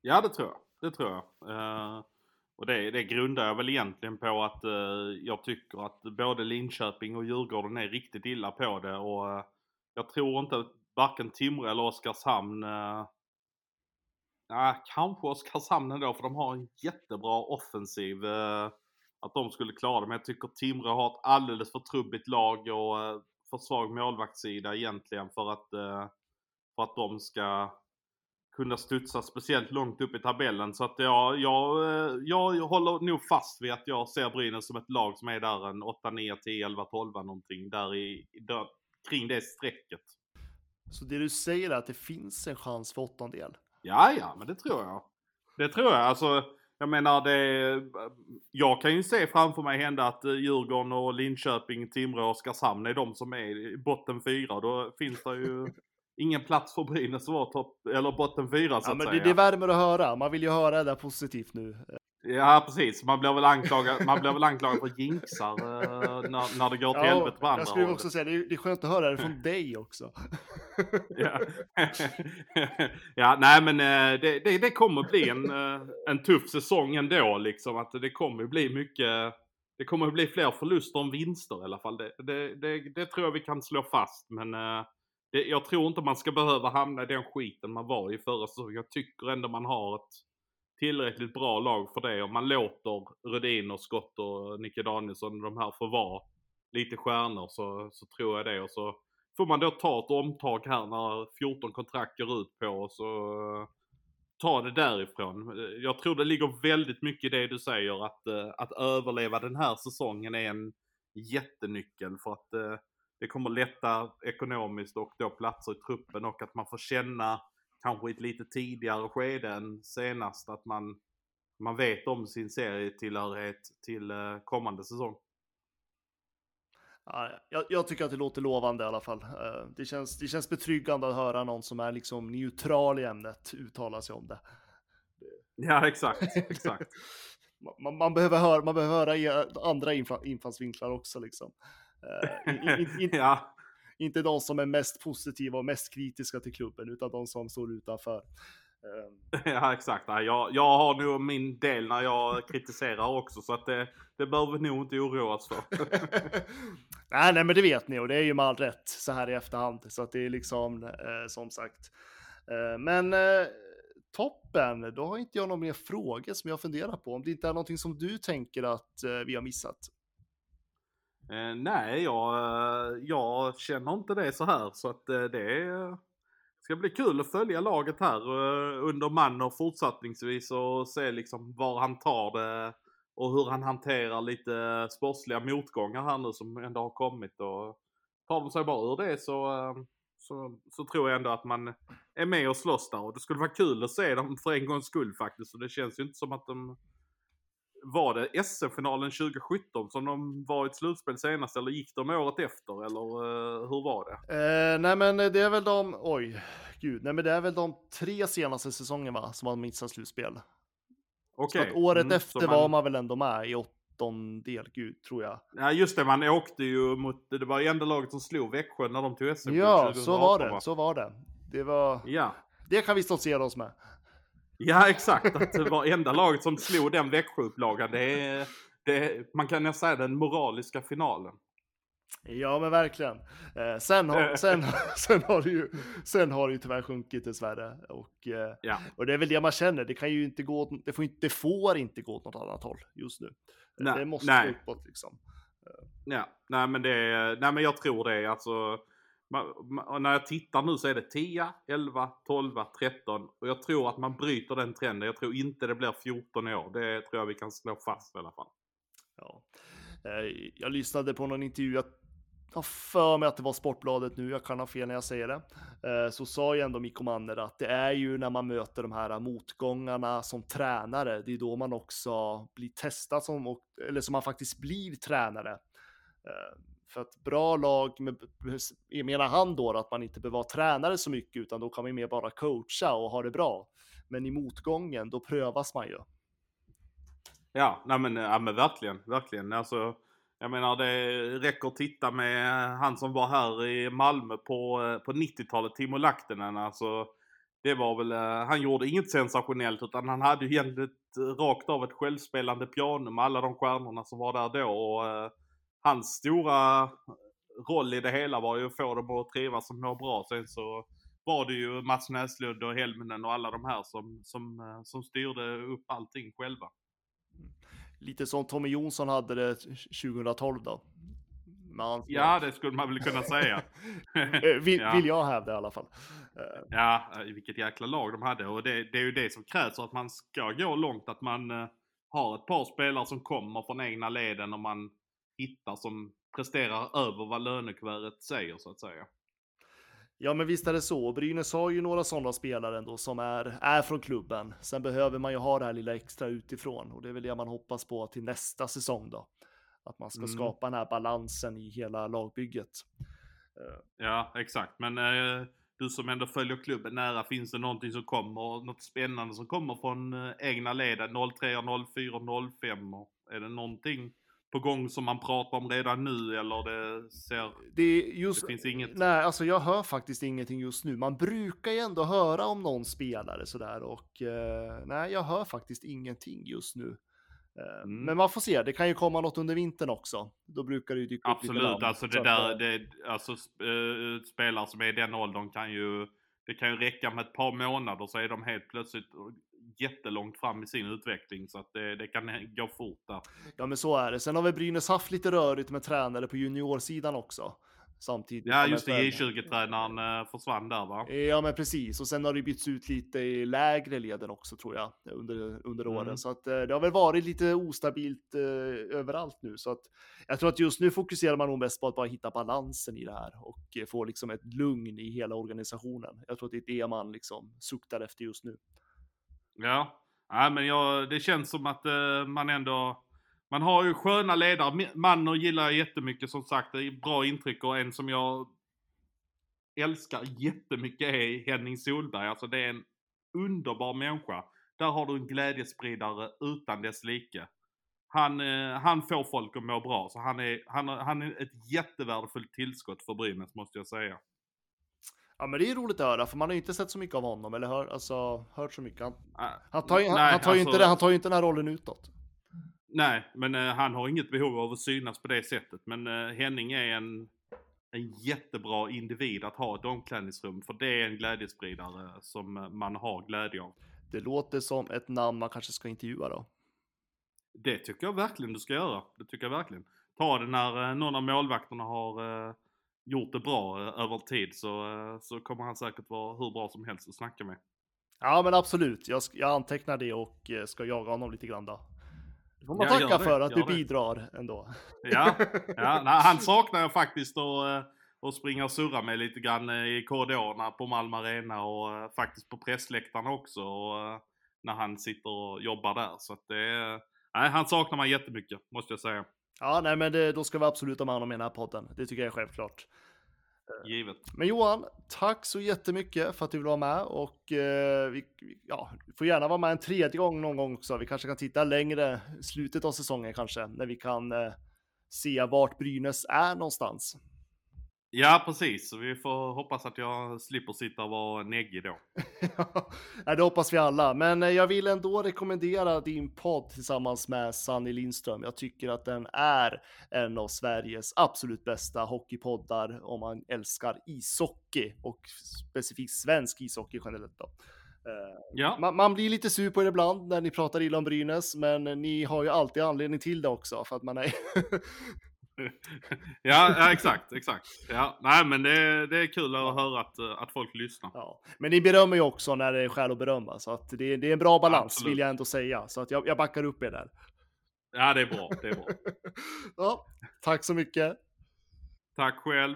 Ja, det tror jag. Det tror jag. Eh, och det, det grundar jag väl egentligen på att eh, jag tycker att både Linköping och Djurgården är riktigt illa på det och eh, jag tror inte att varken Timrå eller Oskarshamn uh, kanske Oskarshamn ändå för de har en jättebra offensiv. eh, att de skulle klara det. Men jag tycker Timrå har ett alldeles för trubbigt lag och eh, för svag målvaktssida egentligen för att, eh, för att de ska kunna studsa speciellt långt upp i tabellen. Så att jag, jag, eh, jag håller nog fast vid att jag ser Brynäs som ett lag som är där en 8, 9, 10, 11, 12 någonting. Där i, där, kring det strecket. Så det du säger är att det finns en chans för åttondel? Ja, ja, men det tror jag. Det tror jag. Alltså, jag menar det... Jag kan ju se framför mig hända att eh, Djurgården och Linköping, Timrå och Oskarshamn är de som är i botten fyra. Då finns det ju ingen plats för Brynäs vara topp, eller botten fyra så Ja, att men det, säga. det värmer att höra. Man vill ju höra det där positivt nu. Ja, precis. Man blir väl anklagad, man blir väl anklagad för jinxar eh, när, när det går till helvete på andra jag skulle också säga, det är, det är skönt att höra det från dig också. ja. ja, nej men eh, det, det, det kommer bli en, eh, en tuff säsong ändå liksom. Att det kommer bli mycket, det kommer bli fler förluster än vinster i alla fall. Det, det, det, det tror jag vi kan slå fast. Men det, jag tror inte man ska behöva hamna i den skiten man var i förra säsongen. Jag tycker ändå man har ett tillräckligt bra lag för det. Om man låter Rödin och Scott och Nicke Danielsson de här få vara lite stjärnor så, så tror jag det. Och så får man då ta ett omtag här när 14 kontrakt går ut på oss och eh, ta det därifrån. Jag tror det ligger väldigt mycket i det du säger att, eh, att överleva den här säsongen är en jättenyckel för att eh, det kommer lätta ekonomiskt och då platser i truppen och att man får känna kanske i ett lite tidigare skede än senast att man, man vet om sin serietillhörighet till eh, kommande säsong. Ja, jag, jag tycker att det låter lovande i alla fall. Eh, Det känns, det känns betryggande att höra någon som är liksom neutral i ämnet uttala sig om det. Ja, exakt. exakt. Man- Man, behöver, höra, man behöver höra i- andra infallsvinklar också liksom. Eh, in, in, in, ja. Inte de som är mest positiva och mest kritiska till klubben, utan de som står utanför. Eh, Ja exakt. Jag, jag har nog min del när jag kritiserar också så att det, det behöver vi nog inte oroa oss för. nej, nej, men det vet ni och det är ju med all rätt så här i efterhand. Så att det är liksom, eh, som sagt. Eh, men eh, Toppen, då har inte jag några mer frågor som jag funderar på. Om det inte är någonting som du tänker att eh, vi har missat. Eh, nej, jag, eh, jag känner inte det så här. Så att eh, det ska bli kul att följa laget här eh, under man och fortsättningsvis och se liksom var han tar det och hur han hanterar lite sportsliga motgångar här nu som ändå har kommit. Och tar de sig bara ur det så, så, så tror jag ändå att man är med och slåss där. Och det skulle vara kul att se dem för en gångs skull faktiskt. Och det känns ju inte som att de var det SM-finalen 2017 som de var i ett slutspel senast eller gick de året efter eller uh, hur var det? Eh, nej men det är väl de, oj, gud, nej men det är väl de tre senaste säsongerna som har missat slutspel. Okej. Så att året Mm, efter så var man väl ändå med i åttondel, gud, tror jag. Ja just det, man åkte ju mot, det var ju enda laget som slog Växjö när de tog SM. Ja, 2018, så var va? det, så var det. Det var, Ja. det kan vi stoltsera oss med. Ja exakt, att det var enda laget som slog den Växjö-upplagan. Det är, det är, man kan nästan säga den moraliska finalen. Ja men verkligen. Eh, sen, har, sen, sen, har det ju, sen har det ju tyvärr sjunkit dessvärre. Och, eh, Ja. och det är väl det man känner, det kan ju inte gå, det får inte, det får inte gå åt något annat håll just nu. Nej, det måste nej. gå uppåt liksom. Ja, nej men det nej men jag tror det alltså och när jag tittar nu så är det 10, 11, 12, 13 och jag tror att man bryter den trenden. Jag tror inte det blir 14 i år. Det tror jag vi kan slå fast i alla fall. Ja. Eh, jag lyssnade på någon intervju, jag har för mig att det var Sportbladet nu, jag kan ha fel när jag säger det. Eh, så sa ju ändå Mikko Manner att det är ju när man möter de här motgångarna som tränare, det är då man också blir testad som, eller som man faktiskt blir tränare. Eh, för att bra lag, med- menar han då att man inte behöver vara tränare så mycket, utan då kan man ju mer bara coacha och ha det bra. Men i motgången, då prövas man ju. Ja, nej men, ja, men verkligen, verkligen. Alltså, jag menar det räcker att titta med han som var här i Malmö på, eh, på 90-talet, Timo Lahtinen. Alltså, det var väl, eh, han gjorde inget sensationellt utan han hade ju egentligen rakt av ett självspelande piano med alla de stjärnorna som var där då. Och, eh, hans stora roll i det hela var ju att få dem att trivas och må bra. Sen så var det ju Mats Näslund och Helminen och alla de här som, som, eh, som styrde upp allting själva. Lite som Tommy Jonsson hade det 2012 då. Ja, det skulle man väl kunna säga. Eh, vill, ja. vill jag hävda i alla fall. Eh, Ja, eh, vilket jäkla lag de hade. Och det, det är ju det som krävs för att man ska gå långt. Att man eh, har ett par spelare som kommer från egna leden och man hittar som presterar över vad lönekuvertet säger så att säga. Ja, men visst är det så. Brynäs har ju några sådana spelare ändå som är, är från klubben. Sen behöver man ju ha det här lilla extra utifrån och det är väl det man hoppas på till nästa säsong då. Att man ska Mm. skapa den här balansen i hela lagbygget. Eh, Ja, exakt. Men eh, du som ändå följer klubben nära, finns det någonting som kommer, något spännande som kommer från eh, egna leden? 03, 04, 05? Och Är det någonting på gång som man pratar om redan nu eller det ser... Det, just, Det finns inget. Nej, alltså jag hör faktiskt ingenting just nu. Man brukar ju ändå höra om någon spelare sådär och eh, nej, jag hör faktiskt ingenting just nu. Eh, Mm. Men man får se, det kan ju komma något under vintern också. Då brukar det ju dyka upp lite Absolut, namn. alltså Så det där, eh, det, alltså eh, spelare som är i den åldern kan ju, det kan ju räcka med ett par månader så är de helt plötsligt jättelångt fram i sin utveckling så att det, det kan gå fort där. Ja, men så är det. Sen har vi Brynäs haft lite rörigt med tränare på juniorsidan också. Samtidigt. Ja just det, ett- J20-tränaren eh, försvann där va? Ja, men precis. Och sen har det bytts ut lite i lägre leden också tror jag under, under Mm. åren. Så att eh, det har väl varit lite ostabilt eh, överallt nu. Så att jag tror att just nu fokuserar man nog mest på att bara hitta balansen i det här och eh, få liksom ett lugn i hela organisationen. Jag tror att det är det man liksom suktar efter just nu. Ja, ja men jag, det känns som att eh, man ändå... Man har ju sköna ledare. Manner gillar jag jättemycket som sagt. Det är bra intryck och en som jag älskar jättemycket är Henning Solberg. Alltså det är en underbar människa. Där har du en glädjespridare utan dess like. Han, eh, han får folk att må bra. Så han är, han, han är ett jättevärdefullt tillskott för Brynäs måste jag säga. Ja, men det är roligt att höra, för man har ju inte sett så mycket av honom eller hör, alltså, hört så mycket. Han, Ah, han tar ju, han, nej, han tar ju alltså- inte, det- han tar inte den här rollen utåt. Nej, men eh, han har inget behov av att synas på det sättet. Men eh, Henning är en, en jättebra individ att ha ett omklädningsrum. För det är en glädjespridare som eh, man har glädje av. Det låter som ett namn man kanske ska intervjua då. Det tycker jag verkligen du ska göra. Det tycker jag verkligen. Ta det när någon av målvakterna har gjort det bra eh, över tid så, eh, så kommer han säkert vara hur bra som helst att snacka med. Ja, men absolut. Jag, jag antecknar det och eh, ska jaga honom lite grann då. Det får man Ja, tacka det, för att du det. bidrar ändå. Ja, ja nej, han saknar jag faktiskt att, att springa och surra med lite grann i korridorerna på Malmö Arena och faktiskt på pressläktaren också. Och, när han sitter och jobbar där. Så att det nej, han saknar man jättemycket, måste jag säga. Ja, nej, men det, då ska vi absolut ha med honom i den här podden. Det tycker jag är självklart. Givet. Men Johan, tack så jättemycket för att du vill vara med och eh, vi, ja, får gärna vara med en tredje gång någon gång också. Vi kanske kan titta längre slutet av säsongen kanske när vi kan eh, se vart Brynäs är någonstans. Ja, precis. Så vi får hoppas att jag slipper sitta och vara neggig då. ja, det hoppas vi alla, men eh, jag vill ändå rekommendera din podd tillsammans med Sanny Lindström. Jag tycker att den är en av Sveriges absolut bästa hockeypoddar om man älskar ishockey och specifikt svensk ishockey generellt. Då. Eh, Ja, Man, man blir lite sur på er ibland när ni pratar illa om Brynäs, men ni har ju alltid anledning till det också för att man är ja, ja exakt, exakt. Ja, nej, men det, det är kul att höra att, att folk lyssnar. Ja, men ni berömmer ju också när det är skäl att berömma, så att det, det är en bra balans Absolut. vill jag ändå säga. Så att jag, jag backar upp er där. Ja, det är bra. Det är bra. Ja, tack så mycket. Tack själv.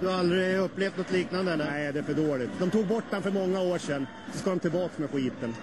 Du har aldrig upplevt något liknande eller? Nej, det är för dåligt. De tog bort den för många år sedan. Så ska de tillbaka med skiten.